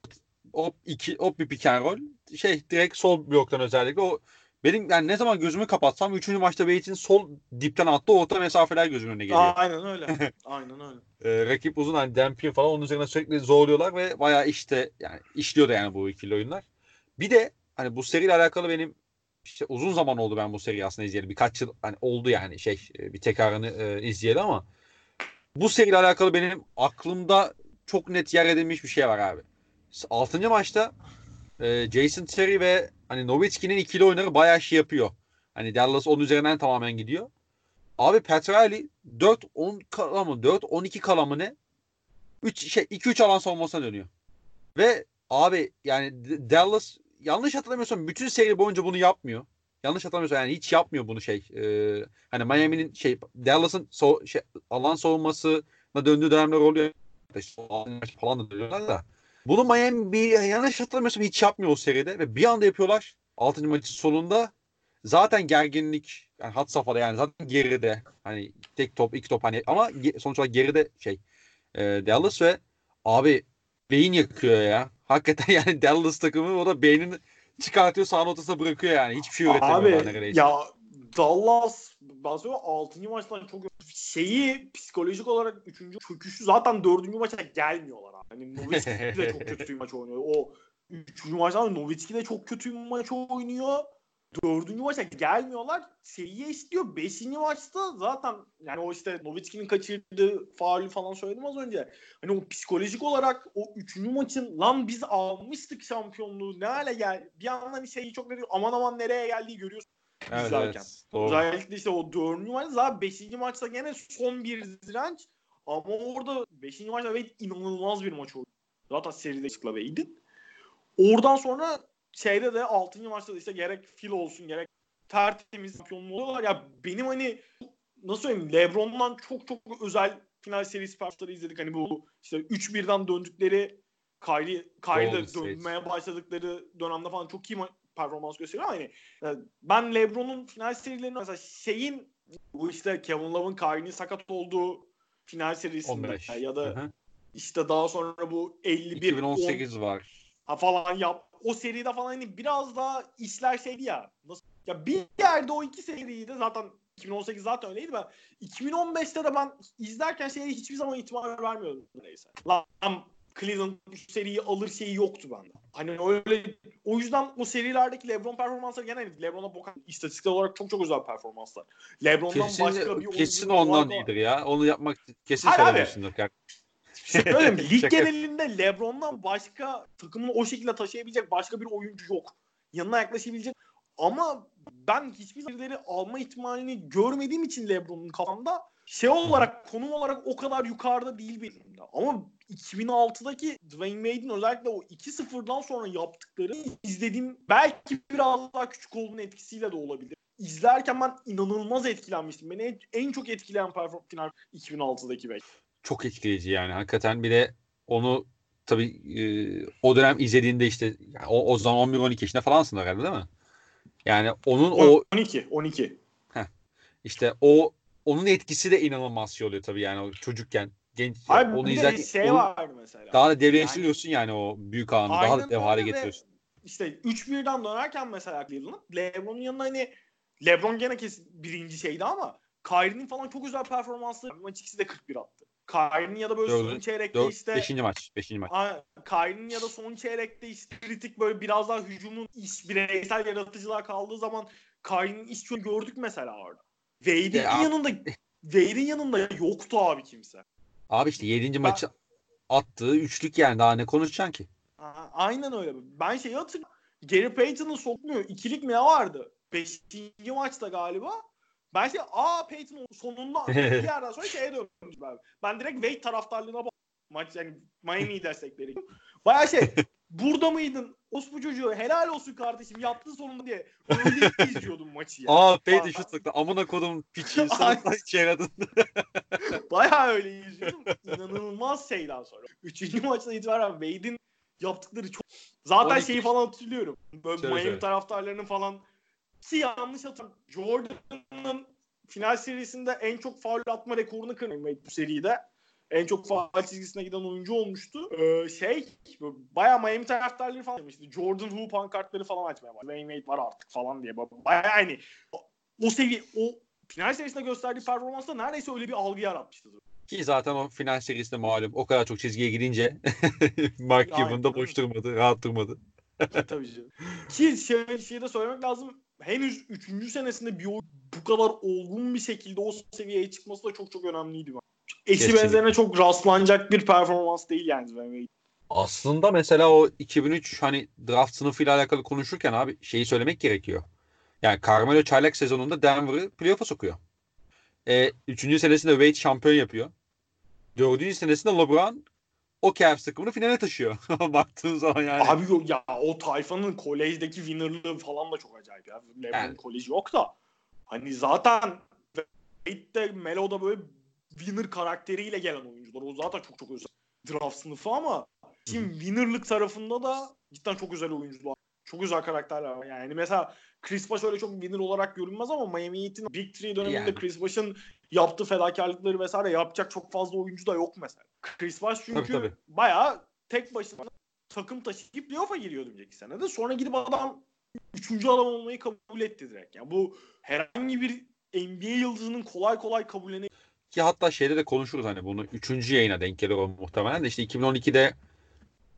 o iki o bir pick and roll şey direkt sol bloktan özellikle o benim yani ne zaman gözümü kapatsam üçüncü maçta Wade'in sol dipten attığı orta mesafeler gözümün önüne geliyor. Aynen öyle. [laughs] Aynen öyle. Ee, rakip uzun hani Dempin falan onun üzerine sürekli zorluyorlar ve bayağı işte yani işliyor da yani bu ikili oyunlar. Bir de hani bu seriyle alakalı benim işte uzun zaman oldu ben bu seriyi aslında izleyelim. Birkaç yıl hani oldu yani şey e, bir tekrarını e, izleyelim ama bu seriyle alakalı benim aklımda çok net yer edilmiş bir şey var abi. 6. maçta e, Jason Terry ve hani Nowitzki'nin ikili oyunları bayağı şey yapıyor. Hani Dallas onun üzerinden tamamen gidiyor. Abi Petrali 4-10 kala mı? 4-12 kala mı ne? 3 şey 2-3 alan savunmasına dönüyor. Ve abi yani Dallas yanlış hatırlamıyorsam bütün seri boyunca bunu yapmıyor. Yanlış hatırlamıyorsam yani hiç yapmıyor bunu şey. Ee, hani Miami'nin şey Dallas'ın so, şey, alan savunmasına döndüğü dönemler oluyor. İşte falan da dönüyorlar da. Bunu Miami bir yanlış hatırlamıyorsam hiç yapmıyor o seride ve bir anda yapıyorlar. 6. maçın sonunda zaten gerginlik yani hat safhada yani zaten geride hani tek top iki top hani ama sonuç olarak geride şey e, Dallas ve abi beyin yakıyor ya. Hakikaten [laughs] yani Dallas takımı o da beynini çıkartıyor sağın ortasına bırakıyor yani. Hiçbir şey üretemiyorlar Abi neredeyse. ya Dallas ben söylüyorum 6. maçtan çok şeyi psikolojik olarak 3. çöküşü zaten 4. maça gelmiyorlar. Hani Nowitzki de çok kötü bir maç oynuyor. O 3. maçtan Nowitzki de çok kötü bir maç oynuyor. Dördüncü maça gelmiyorlar. Seriye istiyor. Beşinci maçta zaten yani o işte Nowitzki'nin kaçırdığı faulü falan söyledim az önce. Hani o psikolojik olarak o üçüncü maçın lan biz almıştık şampiyonluğu ne hale gel. Bir yandan şeyi çok ne diyor aman aman nereye geldiği görüyorsun evet, izlerken. evet, doğru. Özellikle işte o dördüncü maç zaten beşinci maçta gene son bir direnç. Ama orada beşinci maçta Wade inanılmaz bir maç oldu. Zaten seride çıkla Wade'in. Oradan sonra şeyde de 6. maçta da işte gerek Phil olsun gerek tertemiz şampiyonluğu oluyorlar. Ya benim hani nasıl söyleyeyim Lebron'dan çok çok özel final serisi performansları izledik. Hani bu işte 3-1'den döndükleri Kyrie, Kyrie'de State. dönmeye başladıkları dönemde falan çok iyi ma- performans gösteriyor ama hani e, ben LeBron'un final serilerini mesela şeyin bu işte Kevin Love'ın Kyrie'nin sakat olduğu final serisinde 15. ya da Hı hı. işte daha sonra bu 51 10 2018 var. ha falan yap. O seride falan hani biraz daha işler şeydi ya. Nasıl? Ya bir yerde o iki seriyi de zaten 2018 zaten öyleydi ben. 2015'te de ben izlerken şeye hiçbir zaman itibar vermiyordum neyse. Lan Cleveland bu seriyi alır şeyi yoktu bende. Hani öyle o yüzden o serilerdeki LeBron performansları gene LeBron'a bokan istatistiksel olarak çok çok özel performanslar. LeBron'dan başka bir Kesin, kesin ondan değildir ya. Onu yapmak kesin Hayır söylemiyorsundur. Yani. Öyle mi? [laughs] Lig genelinde LeBron'dan başka takımını o şekilde taşıyabilecek başka bir oyuncu yok. Yanına yaklaşabilecek ama ben hiçbir serileri alma ihtimalini görmediğim için LeBron'un kafamda şey olarak konum olarak o kadar yukarıda değil benim. Ama 2006'daki Dwayne Wade'in özellikle o 2-0'dan sonra yaptıkları izlediğim belki biraz daha küçük olduğunun etkisiyle de olabilir. İzlerken ben inanılmaz etkilenmiştim. Beni en, en çok etkileyen performans final 2006'daki Wade. Çok etkileyici yani. Hakikaten bir de onu tabii e, o dönem izlediğinde işte o, o zaman 11-12 yaşında falansın herhalde değil mi? Yani onun o 12, 12. işte o onun etkisi de inanılmaz şey oluyor tabii yani o çocukken genç Abi onu izlerken şey onu vardı mesela. daha da devleştiriyorsun yani, o büyük anı daha da dev hale getiriyorsun. İşte 3-1'den dönerken mesela Cleveland, LeBron'un yanında hani LeBron gene kesin birinci şeydi ama Kyrie'nin falan çok güzel performansları. Maç ikisi de 41 attı. Kyrie'nin ya da böyle Dördü- son çeyrekte 4 işte 5. maç 5. maç. Kyrie'nin ya da son çeyrekte işte kritik böyle biraz daha hücumun iş bireysel yaratıcılığa kaldığı zaman Kyrie'nin iş gördük mesela orada. Wade'in Ya- yanında Wade'in yanında yoktu abi kimse. Abi işte 7. maçı attığı üçlük yani daha ne konuşacaksın ki? Aynen öyle. Ben şeyi hatırlıyorum. Gary Payton'ı sokmuyor. İkilik mi ne vardı? Beşinci maçta galiba. Ben şey aa Payton sonunda [laughs] bir yerden sonra şeye dönmüş abi. Ben direkt Wade taraftarlığına bak. Maç yani Miami'yi destekleri. Baya şey [laughs] burada mıydın? Ospu çocuğu helal olsun kardeşim yaptı sonunda diye. Öyle [laughs] izliyordum maçı ya. Aa Peyton şut sıktı. Amına kodum piçi. [laughs] Aynen. Sana hiç yaradın. [laughs] Baya öyle izliyordum. İnanılmaz şeyden sonra. Üçüncü maçtan itibaren Wade'in yaptıkları çok... Zaten 12 şeyi falan hatırlıyorum. Böyle Söyle, Miami taraftarlarının falan ki yanlış hatırlıyorum. Jordan'ın final serisinde en çok faul atma rekorunu kırmış Wade bu seride. En çok faul çizgisine giden oyuncu olmuştu. Ee, şey bayağı Miami taraftarları falan demişti. Jordan Who pankartları falan açmaya başladı. Wayne Wade var artık falan diye. Bayağı yani o, o seviye o final serisinde gösterdiği performansta neredeyse öyle bir algı yaratmıştı. Ki zaten o final serisinde malum o kadar çok çizgiye gidince [laughs] Mark Cuban da boş durmadı, rahat durmadı. Tabii canım. Ki şey, şey de söylemek lazım. Henüz 3. senesinde bir bu kadar olgun bir şekilde o seviyeye çıkması da çok çok önemliydi. Eşi Kesinlikle. benzerine çok rastlanacak bir performans değil yani. Aslında mesela o 2003 hani draft sınıfıyla alakalı konuşurken abi şeyi söylemek gerekiyor. Yani Carmelo çaylak sezonunda Denver'ı playoff'a sokuyor. E, üçüncü senesinde Wade şampiyon yapıyor. Dördüncü senesinde LeBron o Cavs takımını finale taşıyor. [laughs] Baktığın zaman yani. Abi ya o tayfanın kolejdeki winnerlığı falan da çok acayip ya. LeBron Yani. koleji yok da. Hani zaten Wade'de Melo'da böyle winner karakteriyle gelen oyuncular. O zaten çok çok özel draft sınıfı ama şimdi winnerlık tarafında da cidden çok özel oyuncular. Çok özel karakterler var. Yani mesela Chris Bosh öyle çok winner olarak görünmez ama Miami Heat'in Big Three döneminde Yani. Chris Bosh'ın yaptığı fedakarlıkları vesaire yapacak çok fazla oyuncu da yok mesela. Chris Bosh çünkü Tabii, tabii. bayağı tek başına takım taşıyıp playoff'a giriyordu önceki senede. Sonra gidip adam üçüncü adam olmayı kabul etti direkt. Yani bu herhangi bir NBA yıldızının kolay kolay kabullenebileceği Ki hatta şeyde de konuşuruz hani bunu üçüncü yayına denk gelir o muhtemelen de işte 2012'de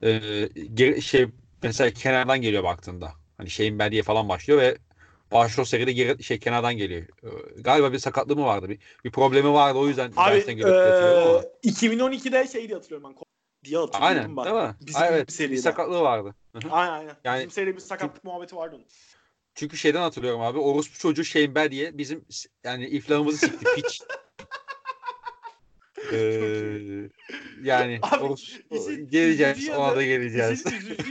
e, şey mesela kenardan geliyor baktığında. Hani şeyin ben diye falan başlıyor ve başrol seride geri, şey kenardan geliyor. E, galiba bir sakatlığı mı vardı? Bir, bir problemi vardı o yüzden Abi dersten geliyor diye hatırlıyorum ama. eee 2012'de şeydi hatırlıyorum ben. diye hatırlıyorum Aynen ben. değil mi? Bizim Ay, evet seride. bir sakatlığı vardı. Aynen aynen. Yani- Bizim seride bir sakatlık muhabbeti vardı onun. Çünkü şeyden hatırlıyorum abi. Orospu çocuğu Bell diye bizim yani iflahımızı sikti piç. [laughs] Ee, yani [laughs] Abi, orospu- işin geleceğiz. üzücü Ona da geleceğiz.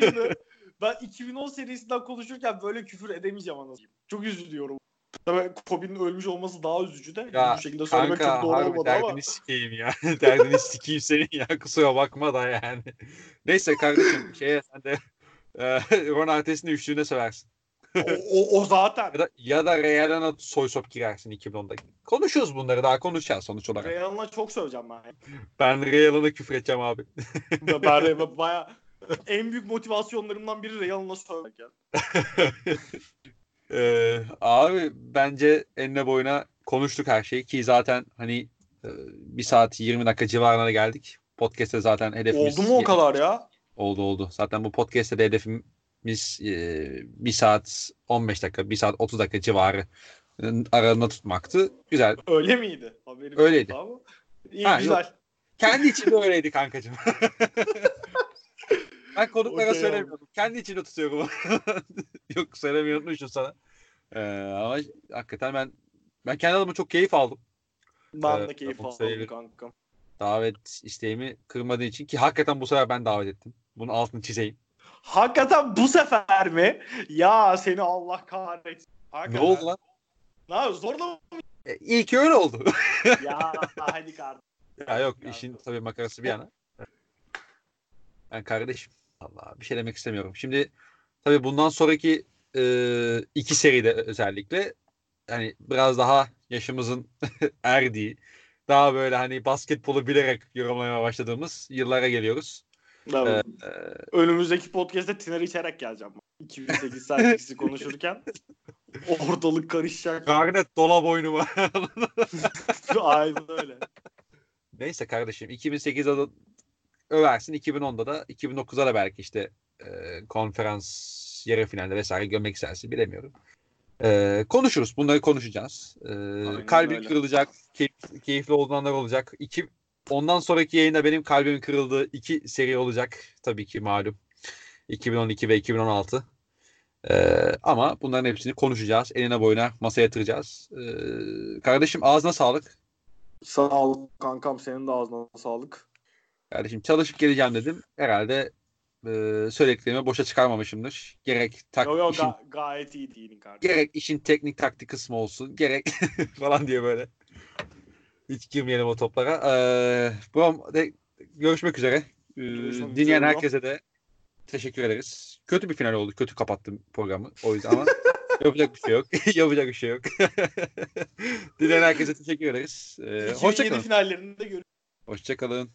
Yanı, ben 2010 serisinden konuşurken böyle küfür edemeyeceğim anasını. Çok üzülüyorum. Tabii Kobe'nin ölmüş olması daha üzücü de. Ya bu şekilde söylemek Kanka çok doğru harbi olmadı derdini ama. sikeyim ya. [laughs] derdini sikeyim senin ya. Kusura bakma da yani. Neyse kardeşim şeye sen de e, Ron Artest'in üçlüğüne seversin. O, o, o zaten. Ya da, ya da Real'ına soy sop girersin 2010'da. Konuşuyoruz bunları daha konuşacağız sonuç olarak. Real'ına çok söyleyeceğim ben. Ben Real'ına küfür edeceğim abi. ben, ben [laughs] baya en büyük motivasyonlarımdan biri Real'ına söylemek yani. [laughs] Ee, abi bence enine boyuna konuştuk her şeyi ki zaten hani e, bir saat 20 dakika civarına geldik. podcast'te zaten hedefimiz Oldu mu o kadar ya? Oldu oldu. Zaten bu podcast'te de hedefimiz e, 1 saat 15 dakika, 1 saat 30 dakika civarı aralığında tutmaktı. Güzel. Öyle miydi? Haberim Öyleydi. ama. İyi Ha, güzel. yok. Kendi içinde öyleydi kankacığım. [laughs] ben konuklara Okey söylemiyorum. Kendi içinde tutuyorum. [laughs] Yok söylemeyi unutmuşum sana. Ee, ama hakikaten ben ben kendi adıma çok keyif aldım. Ben Evet, de keyif aldım kankam. Davet isteğimi kırmadığı için ki hakikaten bu sefer ben davet ettim. Bunun altını çizeyim. Hakikaten bu sefer mi? Ya seni Allah kahretsin. Ne Hakikaten. oldu lan? Ne yapıyorsun? Zorla mı? E, iyi ki öyle oldu. [laughs] ya hadi kardeşim. ya yok işin tabii makarası bir yana. Ben kardeşim. Allah bir şey demek istemiyorum. Şimdi tabii bundan sonraki e, iki seride özellikle hani biraz daha yaşımızın [laughs] erdiği daha böyle hani basketbolu bilerek yorumlamaya başladığımız yıllara geliyoruz. Evet. Ee, Önümüzdeki podcast'te Tiner içerek geleceğim. 2008 Celtics'i [laughs] konuşurken ortalık karışacak. Garnet dolap oyunuma. [laughs] Aynen öyle. Neyse kardeşim 2008'de de översin 2010'da da 2009'da da belki işte e, konferans yarı finalde vesaire görmek istersin bilemiyorum. E, konuşuruz. Bunları konuşacağız. E, öyle. kırılacak. Keyif, keyifli olduğunlar olacak. İki, ondan sonraki yayında benim kalbimin kırıldığı iki seri olacak. Tabii ki malum. 2012 ve 2016. E, ama bunların hepsini konuşacağız. Eline boyuna masaya yatıracağız. E, kardeşim ağzına sağlık. Sağ ol kankam senin de ağzına sağlık. Kardeşim çalışıp geleceğim dedim. Herhalde e, söylediklerimi boşa çıkarmamışımdır. Gerek tak, Yo yo işin, ga- gayet iyi değilin kardeşim. gerek işin teknik taktik kısmı olsun. Gerek [laughs] falan diye böyle. Hiç girmeyelim o toplara. Ee, Brom, de, görüşmek üzere. Ee, Görüşmek üzere dinleyen Brom. herkese de teşekkür ederiz. Kötü bir final oldu. Kötü kapattım programı. O yüzden ama [laughs] yapacak bir şey yok. [laughs] yapacak bir şey yok. [laughs] dinleyen herkese teşekkür ederiz. Ee, 2007 hoşçakalın. finallerinde görüşürüz. Hoşçakalın.